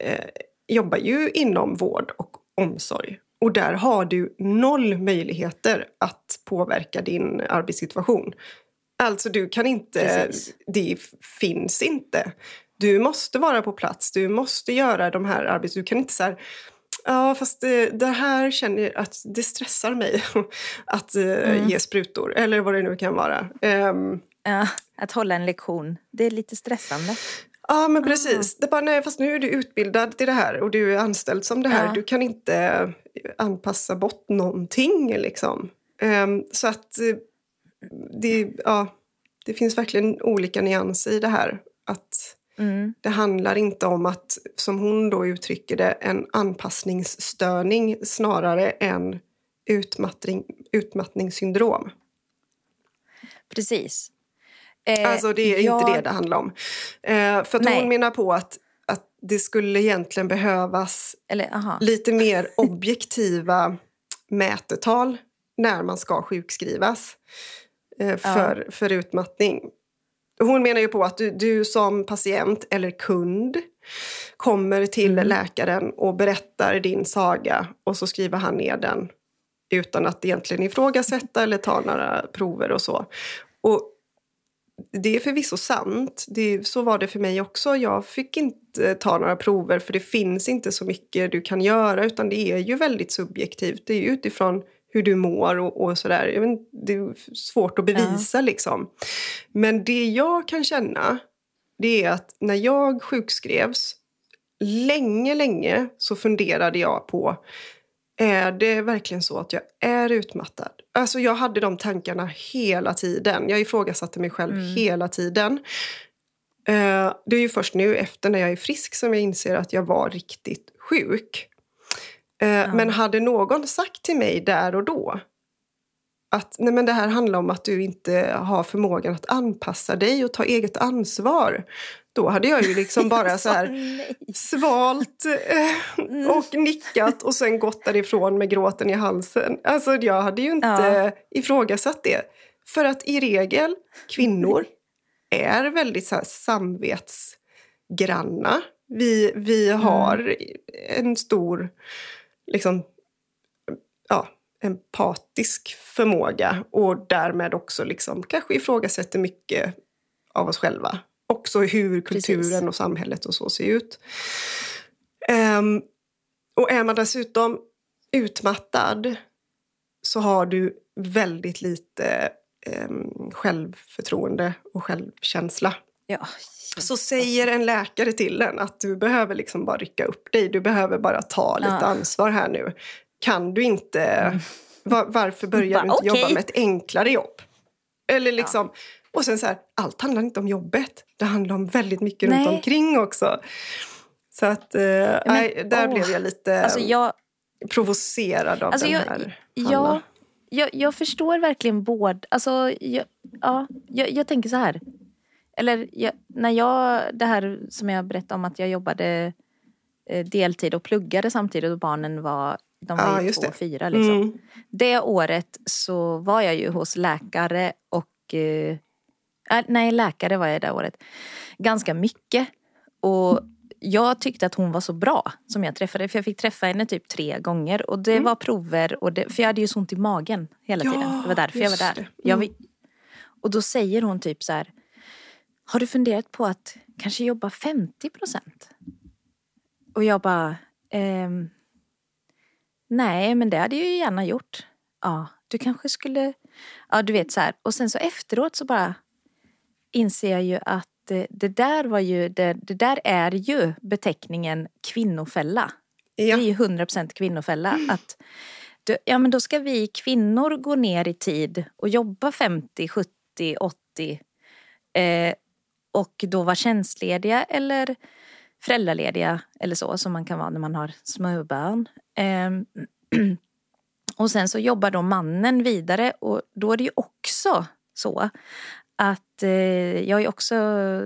eh, jobbar ju inom vård och omsorg. Och där har du noll möjligheter att påverka din arbetssituation. Alltså du kan inte, Precis. det finns inte. Du måste vara på plats, du måste göra de här arbetena. Du kan inte så här, ja fast det, det, här känner att det stressar mig att uh, mm. ge sprutor eller vad det nu kan vara. Um, ja, att hålla en lektion, det är lite stressande. Ja men precis. Ah. Det bara, nej, fast nu är du utbildad till det här och du är anställd som det här. Ja. Du kan inte anpassa bort någonting liksom. Um, så att eh, det, ja, det finns verkligen olika nyanser i det här. Att mm. Det handlar inte om att, som hon då uttrycker det, en anpassningsstörning snarare än utmattning, utmattningssyndrom. Precis. Eh, alltså det är jag... inte det det handlar om. Eh, för att hon menar på att, att det skulle egentligen behövas Eller, lite mer objektiva mätetal när man ska sjukskrivas eh, för, ja. för utmattning. Hon menar ju på att du, du som patient eller kund kommer till mm. läkaren och berättar din saga och så skriver han ner den utan att egentligen ifrågasätta eller ta några prover och så. Och det är förvisso sant. Det, så var det för mig också. Jag fick inte ta några prover för det finns inte så mycket du kan göra utan det är ju väldigt subjektivt. Det är ju utifrån hur du mår och, och sådär. Det är svårt att bevisa ja. liksom. Men det jag kan känna det är att när jag sjukskrevs länge, länge så funderade jag på är det verkligen så att jag är utmattad? Alltså jag hade de tankarna hela tiden. Jag ifrågasatte mig själv mm. hela tiden. Uh, det är ju först nu efter när jag är frisk som jag inser att jag var riktigt sjuk. Uh, ja. Men hade någon sagt till mig där och då att nej men det här handlar om att du inte har förmågan att anpassa dig och ta eget ansvar. Då hade jag ju liksom bara så här svalt eh, mm. och nickat och sen gått därifrån med gråten i halsen. Alltså jag hade ju inte ja. ifrågasatt det. För att i regel, kvinnor är väldigt så här samvetsgranna. Vi, vi mm. har mm. en stor liksom, ja, empatisk förmåga och därmed också liksom kanske ifrågasätter mycket av oss själva. Också hur kulturen Precis. och samhället och så ser ut. Um, och är man dessutom utmattad så har du väldigt lite um, självförtroende och självkänsla. Ja. Så säger en läkare till en att du behöver liksom bara rycka upp dig. Du behöver bara ta lite ja. ansvar här nu. Kan du inte... Mm. Var, varför börjar du inte okay. jobba med ett enklare jobb? Eller liksom... Ja. Och sen så här, allt handlar inte om jobbet. Det handlar om väldigt mycket Nej. runt omkring också. Så att, eh, Men, nej, där åh. blev jag lite alltså jag, provocerad av alltså den jag, här ja, jag, jag, förstår verkligen båda. Alltså, jag, ja, jag, jag tänker så här. Eller jag, när jag, det här som jag berättade om att jag jobbade eh, deltid och pluggade samtidigt och barnen var de var ju två och fyra. Liksom. Mm. Det året så var jag ju hos läkare och eh, Äh, nej, läkare var jag det året. Ganska mycket. Och jag tyckte att hon var så bra som jag träffade. För jag fick träffa henne typ tre gånger. Och det mm. var prover. Och det, för jag hade ju så ont i magen hela tiden. Ja, det var därför jag var där. Mm. Jag, och då säger hon typ så här. Har du funderat på att kanske jobba 50 procent? Och jag bara. Ehm, nej, men det hade jag ju gärna gjort. Ja, du kanske skulle. Ja, du vet så här. Och sen så efteråt så bara inser jag ju att det där var ju, det, det där är ju beteckningen kvinnofälla. Ja. Det är ju 100% kvinnofälla. Mm. Att ja, men då ska vi kvinnor gå ner i tid och jobba 50, 70, 80 eh, och då vara tjänstlediga eller föräldralediga eller så som man kan vara när man har småbarn. Eh, och sen så jobbar då mannen vidare och då är det ju också så att eh, jag har ju också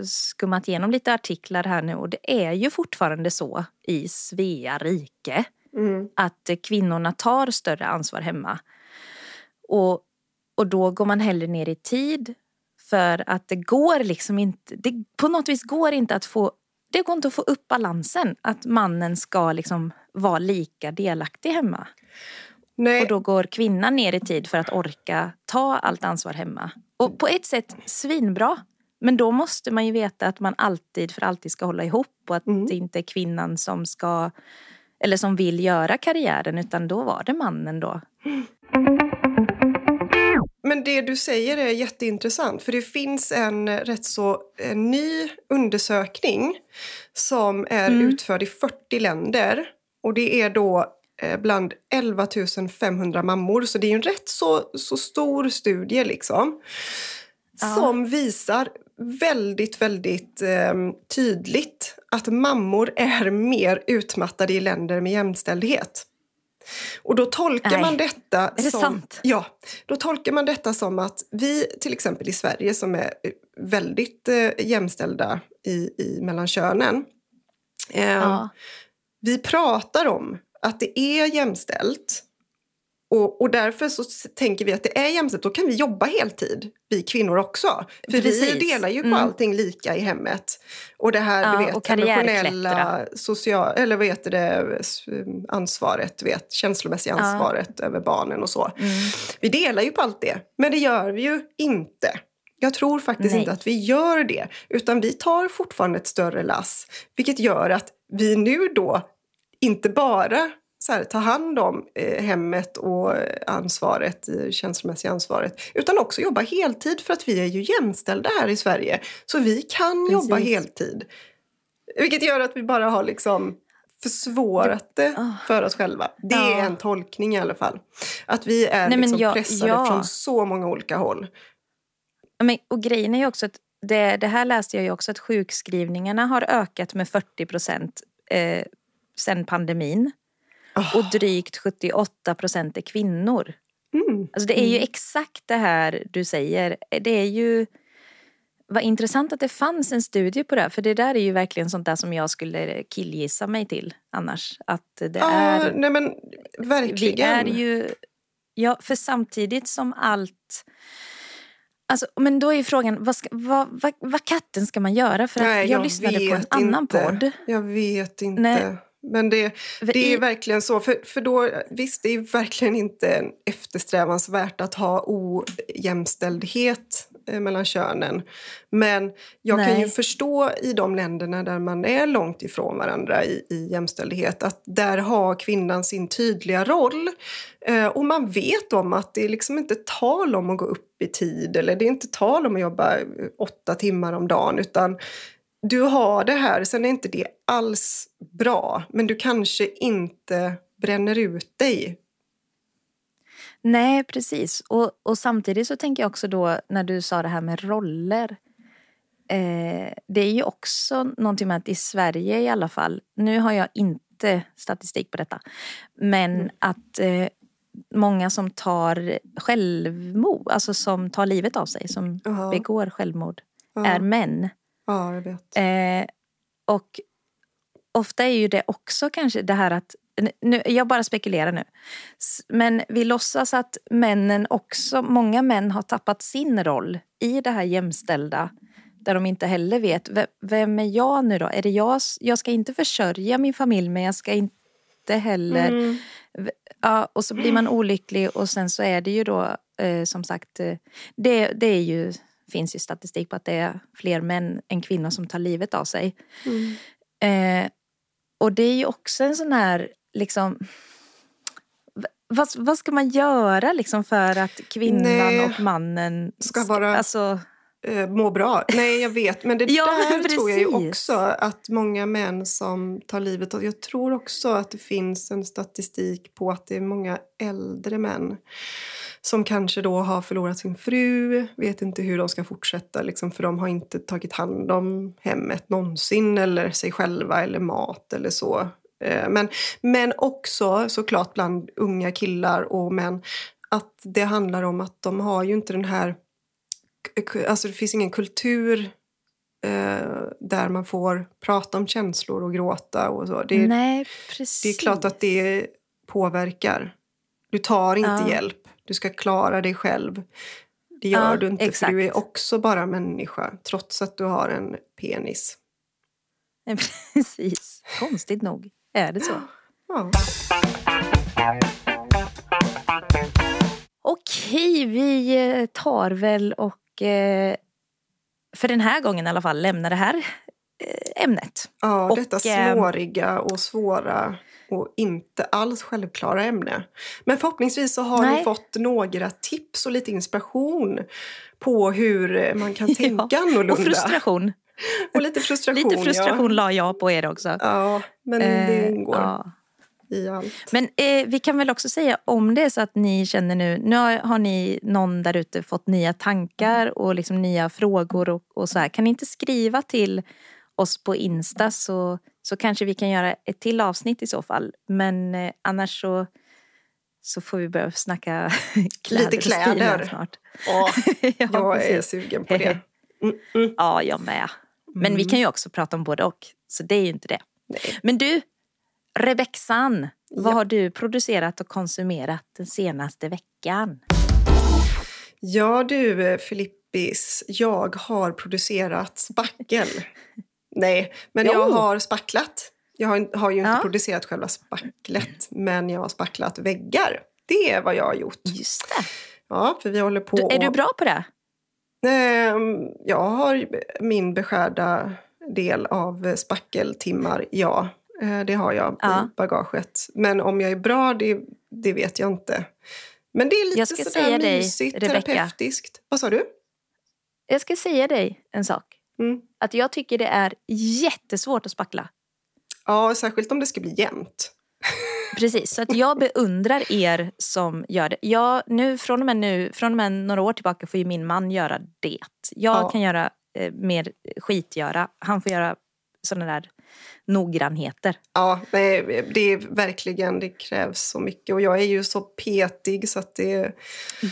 skummat igenom lite artiklar här nu och det är ju fortfarande så i Svea rike mm. att kvinnorna tar större ansvar hemma. Och, Och då går man hellre ner i tid för att det går liksom inte, det, på något vis går inte att få, det går inte att få upp balansen. Att mannen ska liksom vara lika delaktig hemma. Nej. Och då går kvinnan ner i tid för att orka ta allt ansvar hemma. Och på ett sätt svinbra. Men då måste man ju veta att man alltid för alltid ska hålla ihop och att Mm. det inte är kvinnan som ska eller som vill göra karriären utan då var det mannen då. Men det du säger är jätteintressant för det finns en rätt så en ny undersökning som är Mm. utförd i 40 länder och det är då bland 11 500 mammor så det är en rätt så, så stor studie liksom. Ja. Som visar väldigt, väldigt eh, tydligt att mammor är mer utmattade i länder med jämställdhet. Och då tolkar Nej. man detta Är det som... sant? Ja, då tolkar man detta som att vi till exempel i Sverige som är eh, väldigt eh, jämställda i, i mellan könen. Eh, Ja. Vi pratar om att det är jämställt. Och, och därför så tänker vi att det är jämställt, då kan vi jobba heltid, vi kvinnor också. För vi Precis. delar ju på Mm. allting lika i hemmet. Och det här Ja, du vet, emotionella, social, eller vad heter det, ansvaret, vet, känslomässiga Ja. ansvaret över barnen och så. Mm. Vi delar ju på allt det, men det gör vi ju inte. Jag tror faktiskt Nej. inte att vi gör det, utan vi tar fortfarande ett större lass. Vilket gör att vi nu då inte bara här, tar hand om eh, hemmet och eh, ansvaret, eh, känslomässiga ansvaret, utan också jobbar heltid för att vi är ju jämställda här i Sverige. Så vi kan Precis. jobba heltid. Vilket gör att vi bara har liksom försvårat det Ah. för oss själva. Det Ja. är en tolkning i alla fall. Att vi är Nej, liksom jag- pressade ja. från så många olika håll. Men, och grejen är ju också att det, det här läste jag ju också att sjukskrivningarna har ökat med 40 procent eh, sen pandemin. Oh. Och drygt 78 procent är kvinnor. Mm. Alltså det är ju exakt det här du säger. Det är ju... Vad intressant att det fanns en studie på det. här, För det där är ju verkligen sånt där som jag skulle killgissa mig till annars. Att det Ja, är... nej men verkligen. Vi är ju... Ja, för samtidigt som allt... Alltså, men då är ju frågan, vad, ska, vad, vad, vad katten ska man göra? För att Nej, jag, lyssnade på en vet annan inte. podd. Jag vet inte. Nej. Men det, det är verkligen så. För, för då, visst, det är verkligen inte eftersträvansvärt att ha ojämställdhet eh, mellan könen. Men jag kan Nej. ju förstå i de länderna där man är långt ifrån varandra i, i jämställdhet att där har kvinnan sin tydliga roll. Eh, och man vet om att det är liksom inte tal om att gå upp i tid eller det är inte tal om att jobba eh, åtta timmar om dagen utan du har det här, sen är inte det alls bra men du kanske inte bränner ut dig. Nej, precis. Och, och samtidigt så tänker jag också då när du sa det här med roller. Eh, det är ju också någonting med att i Sverige i alla fall, nu har jag inte statistik på detta, men Mm. att eh, många som tar självmord, alltså som tar livet av sig, som Jaha. begår självmord, Ja, är män. Ja jag vet. Eh, och ofta är ju det också kanske det här att, nu, jag bara spekulerar nu, men vi låtsas att männen också, många män har tappat sin roll i det här jämställda där de inte heller vet, "Ve- vem är jag nu då? Är det jag, jag ska inte försörja min familj men jag ska inte heller Mm. Ja, och så blir man olycklig och sen så är det ju då eh, som sagt, eh, det, det är ju, finns ju statistik på att det är fler män än kvinnor som tar livet av sig. Mm. Eh, och det är ju också en sån här, liksom, vad, vad ska man göra liksom för att kvinnan Nej. och mannen Ska vara- Alltså, Eh, må bra. Nej, jag vet. Men det Ja, där men tror jag ju också att många män som tar livet av. Jag tror också att det finns en statistik på att det är många äldre män som kanske då har förlorat sin fru, vet inte hur de ska fortsätta liksom, för de har inte tagit hand om hemmet någonsin eller sig själva eller mat eller så. Eh, Men, men också såklart bland unga killar och män att det handlar om att de har ju inte den här Alltså det finns ingen kultur eh, där man får prata om känslor och gråta och så. Det, är- nej precis. det är klart att det påverkar. Du tar inte Ja. hjälp. Du ska klara dig själv. Det gör Ja, du inte exakt. för du är också bara människa trots att du har en penis. Precis. Konstigt nog är det så. Ja. Okej, vi eh, tar väl och eh, för den här gången i alla fall lämnar det här eh, ämnet. Ja, Och, detta snåriga och svåra och inte alls självklara ämne. Men förhoppningsvis så har Nej. ni fått några tips och lite inspiration på hur man kan tänka annorlunda. Och frustration. Och lite frustration. Lite frustration la jag på er också. Ja, ja men det Eh, ingår ja. i allt. Men eh, vi kan väl också säga om det är så att ni känner nu, nu har, har ni någon där ute fått nya tankar och liksom nya frågor och, och så här. Kan ni inte skriva till oss på Insta så, så kanske vi kan göra ett till avsnitt i så fall. Men eh, annars så, så får vi börja snacka kläder Lite kläder. snart. Ja, ja, jag är precis. sugen på det. Mm, mm. ja, jag med. Men vi Mm. kan ju också prata om både och. Så det är ju inte det. Nej. Men du, Rebexan, vad Ja. har du producerat och konsumerat den senaste veckan? Ja du eh, Filippis, jag har producerat spackel. Nej, men jag Jo. har spacklat. Jag har, har ju inte Ja. producerat själva spacklet, men jag har spacklat väggar. Det är vad jag har gjort. Just det. Ja, för vi håller på... Du, är du bra på det? Ehm, Jag har min beskärda del av spackeltimmar, ja. Eh, Det har jag Ja. i bagaget. Men om jag är bra, det, det vet jag inte. Men det är lite Jag ska sådär säga dig, mysigt, Rebecca. terapeutiskt. Vad sa du? Jag ska säga dig en sak. Mm. Att jag tycker det är jättesvårt att spackla. Ja, särskilt om det ska bli jämnt. Precis, så att jag beundrar er som gör det. Jag, nu, från, och med nu, från och med några år tillbaka får ju min man göra det. Jag Ja. kan göra eh, mer skitgöra. Han får göra sådana där noggrannheter. Ja, nej, det är verkligen, det krävs så mycket. Och jag är ju så petig så att det...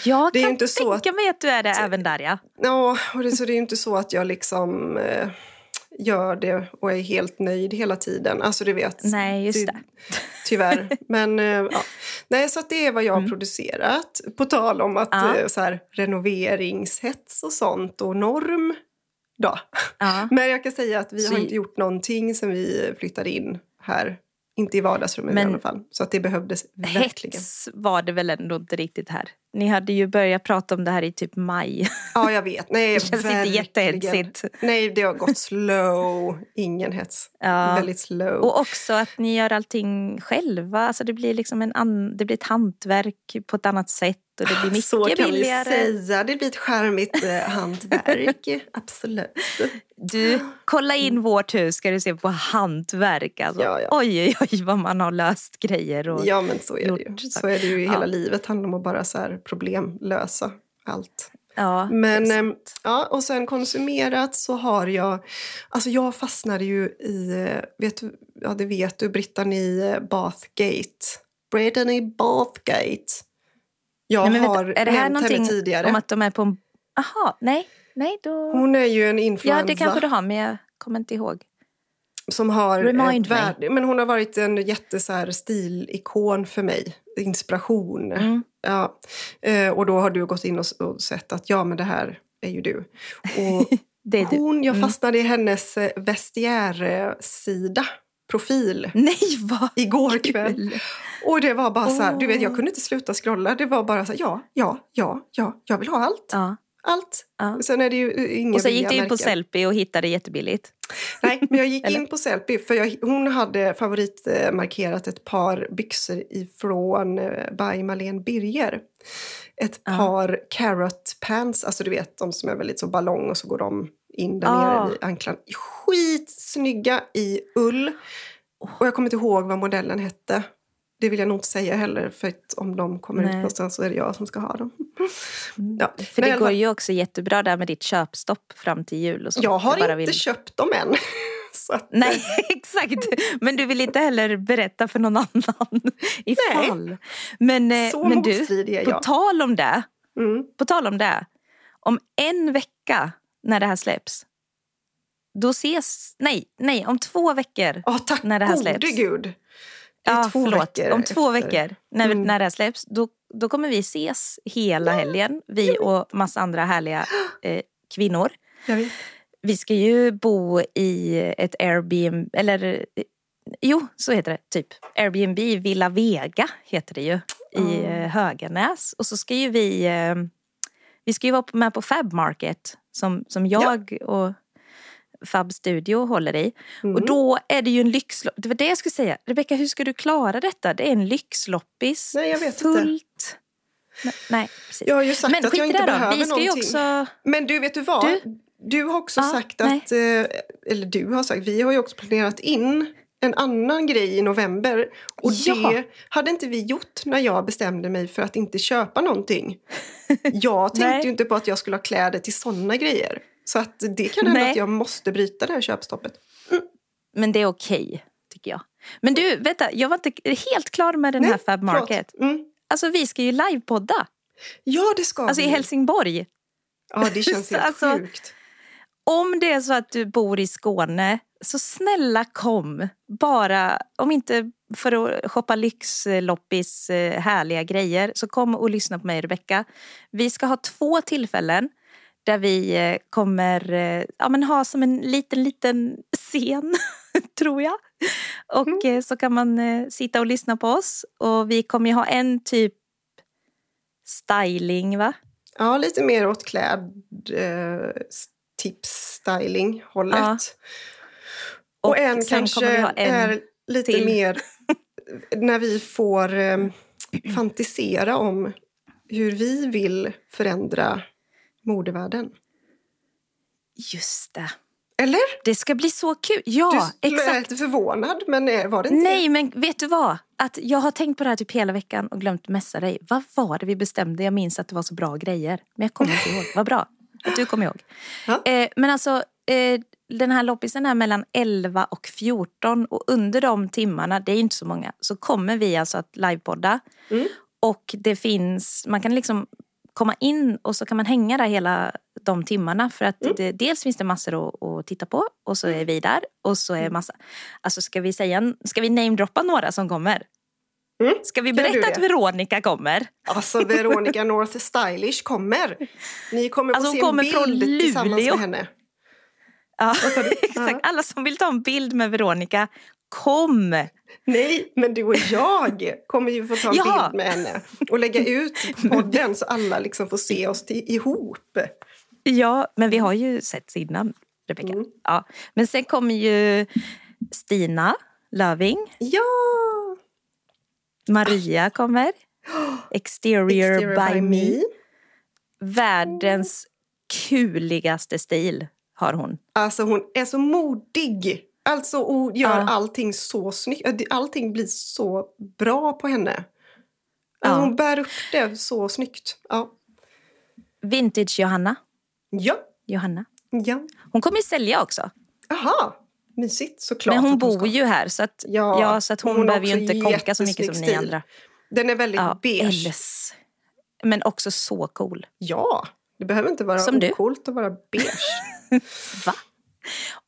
Jag Det är kan inte så tänka mig att du är det även där ja. Ja, och det, så det är ju inte så att jag liksom eh, gör det och är helt nöjd hela tiden. Alltså du vet. Nej, just det. Tyvärr. Men eh, ja. Nej, så att det är vad jag har Mm. producerat. På tal om att Ja. eh, så här, renoveringshets och sånt och norm. Då. Ja. Men jag kan säga att vi Så har inte gjort någonting sen vi flyttade in här. Inte i vardagsrummet Men- i alla fall. Så att det behövdes verkligen. Hets var det väl ändå inte riktigt här. Ni hade ju börjat prata om det här i typ maj. Ja, jag vet. Nej, Det känns inte verkligen. jättehetsigt. Nej, det har gått slow. Ingen hets. Ja. Väldigt slow. Och också att ni gör allting själva. Alltså det blir liksom en an- det blir ett hantverk på ett annat sätt och det blir mycket Så kan billigare. vi säga. Det blir ett charmigt eh, hantverk. Absolut. Du, kolla in vårt hus ska du se på hantverk. Alltså. Ja, ja. Oj, oj, oj vad man har löst grejer. Och... Ja, men så är det ju. Så är det ju i Ja. hela livet. handlar om att bara så här problemlösa allt. Ja, Men sant. ja, och sen konsumerat så har jag... Alltså jag fastnade ju i, eh, vet, ja det vet du, Brittany eh, Bathgate. Brittany Bathgate. Jag Nej, har vänta, är det här nämnt henne någonting tidigare. om att de är på en... Aha, nej, nej då... Hon är ju en Ja, influensa. det kanske du har, men jag kommer inte ihåg. som har Remind ett värde, men hon har varit en jätte så här, stilikon för mig. Inspiration. Mm. Ja. Eh, och då har du gått in och, sett att ja, men det här är ju du. Och Det är du. hon, jag Mm. fastnade i hennes eh, vestiärsida, profil, Nej, vad igår kväll. kul! Och det var bara så här, du vet jag kunde inte sluta scrolla. Det var bara så här, ja, ja, ja, ja, jag vill ha allt. Ja, Allt. ja. Sen är det ju eh, inga Och sen gick du in på. Sellpy och hittade jättebilligt. Nej, men jag gick in på Sellpy för jag, hon hade favoritmarkerat ett par byxor ifrån eh, by Malene Birger. Ett Ja. par carrot pants, alltså du vet de som är väldigt så ballong och så går de in där Ah. nere vid anklarna. Skitsnygga i ull. Och jag kommer inte ihåg vad modellen hette. Det vill jag nog inte säga heller för att om de kommer ut Nej. någonstans så är det jag som ska ha dem. Ja. För Nej, det går ju också jättebra där med ditt köpstopp fram till jul och så. jag har inte vill- köpt dem än. att, Nej, exakt. Men du vill inte heller berätta för någon annan ifall. Men, eh, så men du, på jag. tal om det. Mm. På tal om det. Om en vecka när det här släpps. Då ses, nej, nej, om två veckor. Ja, tack När det här gode släpps. gud. Ja, två förlåt. veckor Om två efter. veckor när, Mm. när det här släpps. Då då kommer vi ses hela helgen, vi och massa andra härliga eh, kvinnor. Vi ska ju bo i ett Airbnb, eller eh, jo, så heter det typ. Airbnb Villa Vega heter det ju i Mm. eh, Höganäs. Och så ska ju vi, eh, vi ska ju vara med på Fab Market som, som jag och Fab Studio håller i. Mm. Och då är det ju en lyxloppis. Det var det jag skulle säga. Rebecka, hur ska du klara detta? Det är en lyxloppis. Nej, jag vet inte. fullt. Nej, precis. Jag har ju sagt Men att jag inte behöver Vi ska någonting. också... Men du, vet du vad? Du, Du? har också Ja, sagt att, eh, eller du har sagt, vi har ju också planerat in en annan grej i november. Och Ja. det hade inte vi gjort när jag bestämde mig för att inte köpa någonting. Jag tänkte ju inte på att jag skulle ha kläder till sådana grejer. Så att det kan hända Nej. att jag måste bryta det här köpstoppet. Men det är okej, tycker jag. Men du, vänta, jag var inte helt klar med den Nej, här Fab. Market. Mm. Alltså vi ska ju livepodda. Ja, det ska Alltså i vi. Helsingborg. Ja, det känns helt Alltså, sjukt. Om det är så att du bor i Skåne, så snälla kom. Bara, om inte för att shoppa lyxloppis eh, härliga grejer, så kom och lyssna på mig Rebecka. Vi ska ha två tillfällen där vi eh, kommer eh, ja, men ha som en liten, liten scen, tror jag. Och eh, så kan man sitta och lyssna på oss. Och vi kommer ju ha en typ styling, va? Ja, lite mer åt kläd, eh, tips, styling hållet. Ja. Och, Och en kanske en är lite till. mer när vi får eh, fantisera om hur vi vill förändra modevärlden. Just det. Eller? Det ska bli så kul. Ja, du är exakt. lite förvånad, men eh, var det inte Nej, men vet du vad? Att jag har tänkt på det här typ hela veckan och glömt messa dig. Vad var det vi bestämde? Jag minns att det var så bra grejer. Men jag kommer inte ihåg. Vad bra att du kommer ihåg. Ja. Eh, men alltså, eh, den här loppisen är mellan 11 och 14 och under de timmarna, det är inte så många, så kommer vi alltså att livepodda. Mm. Och det finns, man kan liksom komma in och så kan man hänga där hela de timmarna. För att Mm. det, dels finns det massor att, att titta på och så är vi där. Och så är massa, alltså ska vi säga, ska vi namedroppa några som kommer? Mm. Ska vi berätta att? Veronica kommer? Alltså, Veronica North Stylish kommer. Ni kommer få Alltså, hon se en kommer bild från tillsammans med henne. Ja, exakt. Alla som vill ta en bild med Veronica, kom! Nej, men du och jag kommer ju få ta en bild med henne och lägga ut podden så alla liksom får se oss till, ihop. Ja, men vi har ju sett innan, Rebecka. Mm. Ja. Men sen kommer ju Stina Löving, Ja! Maria kommer, Exterior, Exterior by, me. Världens kuligaste stil har hon. Alltså hon är så modig. Alltså och gör Ja. allting så snyggt. Allting blir så bra på henne. Ja. Alltså, Hon bär upp det så snyggt. Ja. Vintage Johanna. Ja. Johanna. ja. Hon kommer ju sälja också. Aha. Mysigt såklart. Men hon att bor ska. ju här så att, Ja, ja, så att hon, hon behöver ju inte konka så mycket som ni andra. Den är väldigt Ja, beige. Elles. Men också så cool. Ja. Det behöver inte vara Som ocoolt att vara beige. Va?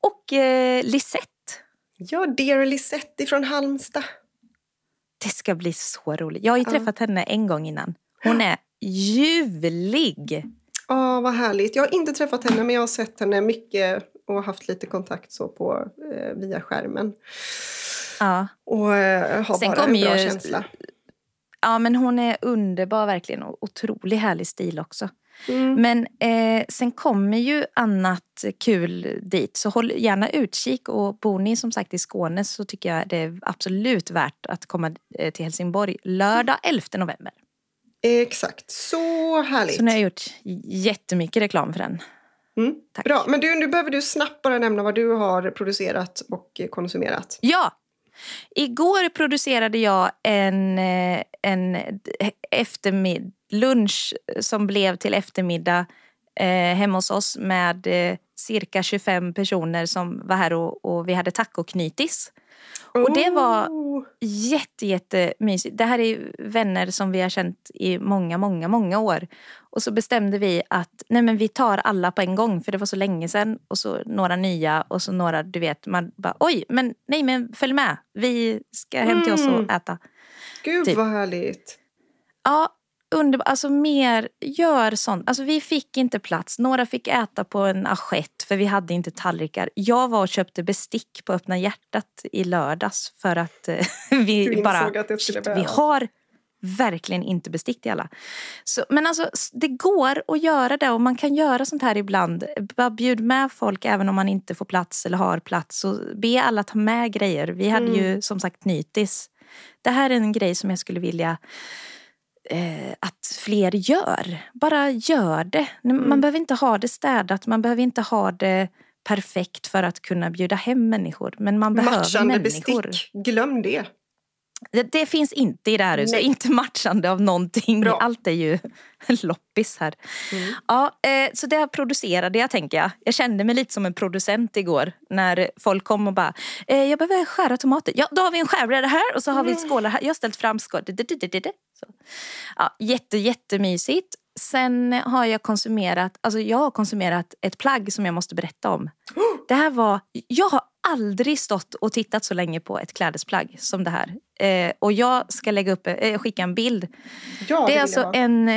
Och eh, Lisette. ja, Dear Lisette från Halmstad. Det ska bli så roligt. Jag har ju Ja. träffat henne en gång innan. Hon är ljuvlig. Ja, vad härligt. Jag har inte träffat henne, men jag har sett henne mycket och haft lite kontakt så på, eh, via skärmen. Ja. Och eh, har Sen bara en bra ju- känsla. ja, men hon är underbar verkligen och otroligt härlig stil också. Mm. Men eh, sen kommer ju annat kul dit. Så håll gärna utkik. Och bor ni som sagt i Skåne så tycker jag det är absolut värt att komma eh, till Helsingborg lördag 11 november. Exakt, så härligt. Så nu har jag gjort jättemycket reklam för den. Mm. Bra, men du, nu behöver du snabbt bara nämna vad du har producerat och konsumerat. Ja! Igår producerade jag en, eh, en eftermid- lunch som blev till eftermiddag eh, hemma hos oss med eh, cirka 25 personer som var här och, och vi hade tacoknytis. Och det var Oh, jätte, jättemysigt. Det här är vänner som vi har känt i många, många, många år. Och så bestämde vi att nej men vi tar alla på en gång för det var så länge sedan. Och så några nya och så några, du vet, man bara oj, men nej men följ med. Vi ska hem till oss och Mm. äta. Gud Typ. vad härligt. Ja, underbart. Alltså mer, gör sånt. Alltså vi fick inte plats. Några fick äta på en assiett för vi hade inte tallrikar. Jag var och köpte bestick på öppna hjärtat i lördags för att eh, vi bara... att shit, vi har verkligen inte bestick till alla. Så, men alltså det går att göra det och man kan göra sånt här ibland. Bara bjud med folk även om man inte får plats eller har plats. Och be alla ta med grejer. Vi hade Mm. ju som sagt nytis. Det här är en grej som jag skulle vilja eh, att fler gör. Bara gör det. Man Mm. behöver inte ha det städat, man behöver inte ha det perfekt för att kunna bjuda hem människor. Men man behöver Matchande människor. bestick, glöm det. Det, det finns inte i det här huset. Nej. Inte matchande av någonting. Bra. Allt är ju loppis här. Mm. Ja, eh, så det producerade jag tänker jag. Jag kände mig lite som en producent igår. När folk kom och bara, eh, jag behöver skära tomater. Ja, då har vi en skärbräda här och så har vi Mm. skålar här. Jag har ställt fram skål. Du, du, du, du, du. Så. Ja, jätte, jättemysigt. Sen har jag konsumerat, alltså jag har konsumerat ett plagg som jag måste berätta om. Det här var, jag har aldrig stått och tittat så länge på ett klädesplagg som det här. Eh, och jag ska lägga upp, eh, skicka en bild. Ja, Det är vill alltså en,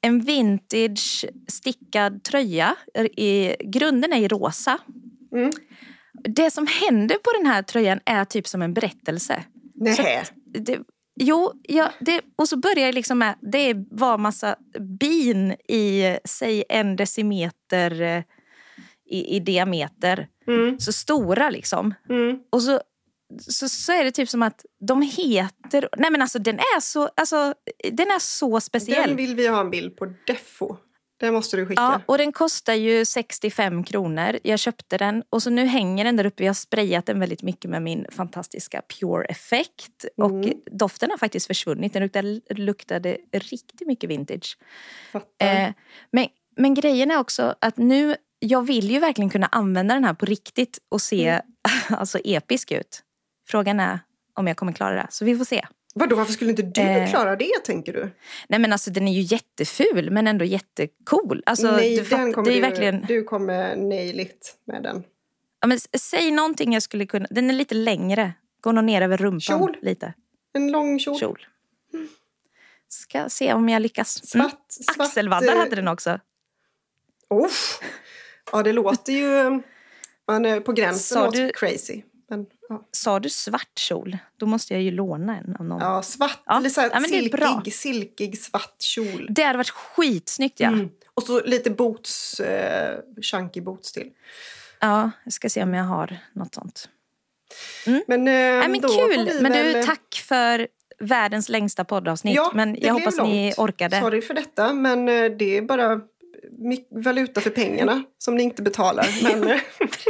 en vintage stickad tröja. I, grunden är i rosa. Mm. Det som händer på den här tröjan är typ som en berättelse. Nähä. Det, jo, ja, det, och så börjar jag liksom med, det var massa bin i, säg en decimeter eh, i, i diameter. Mm. Så stora liksom. Mm. Och så, så, så är det typ som att de heter... Nej men alltså den är så, alltså, den är så speciell. Den vill vi ha en bild på defo. Den måste du skicka. Ja, och den kostar ju 65 kronor. Jag köpte den och så nu hänger den där uppe. Jag har sprayat den väldigt mycket med min fantastiska Pure Effect. Och Mm. doften har faktiskt försvunnit. Den luktade, luktade riktigt mycket vintage. Fattar. Eh, men, men grejen är också att nu, jag vill ju verkligen kunna använda den här på riktigt och se Mm. alltså episk ut. Frågan är om jag kommer klara det. Så vi får se. Vadå, varför skulle inte du eh, klara det tänker du? Nej men alltså den är ju jätteful men ändå jättecool. Alltså, Nej, du, den kommer du, verkligen... du kommer nail it med den. Ja, men säg någonting jag skulle kunna... Den är lite längre. Går nog ner över rumpan Kjol. lite. En lång kjol. Kjol. Ska se om jag lyckas. Mm. Svart, svart, Axelvaddar eh, hade den också. Uff. Ja, det låter ju... Man är på gränsen Sa du- crazy. Men, ja. Sa du svart kjol? Då måste jag ju låna en av någon. ja, svart, Ja. eller så Ja, silkig, silkig svart kjol. Det hade varit skitsnyggt ja. Mm. Och så lite boots, eh, chunky boots till. Ja, jag ska se om jag har något sånt. Men, eh, Nej, men kul! Men väl... du, tack för världens längsta poddavsnitt. Ja, men jag hoppas ni långt. orkade. Sorry för detta, men eh, det är bara valuta för pengarna som ni inte betalar. Men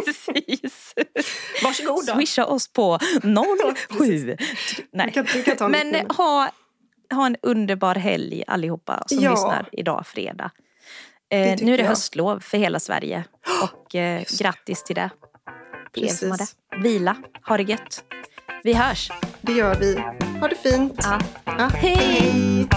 Precis. varsågod då. Swisha oss på 07... Nej. Kan, kan ta Men ha, ha en underbar helg allihopa som Ja. lyssnar idag fredag. Eh, nu är det jag. höstlov för hela Sverige. Och eh, grattis till det. Har det. Precis. Vila, ha det gött. Vi hörs. Det gör vi. Ha det fint. Ja. Ja, Hej! hej.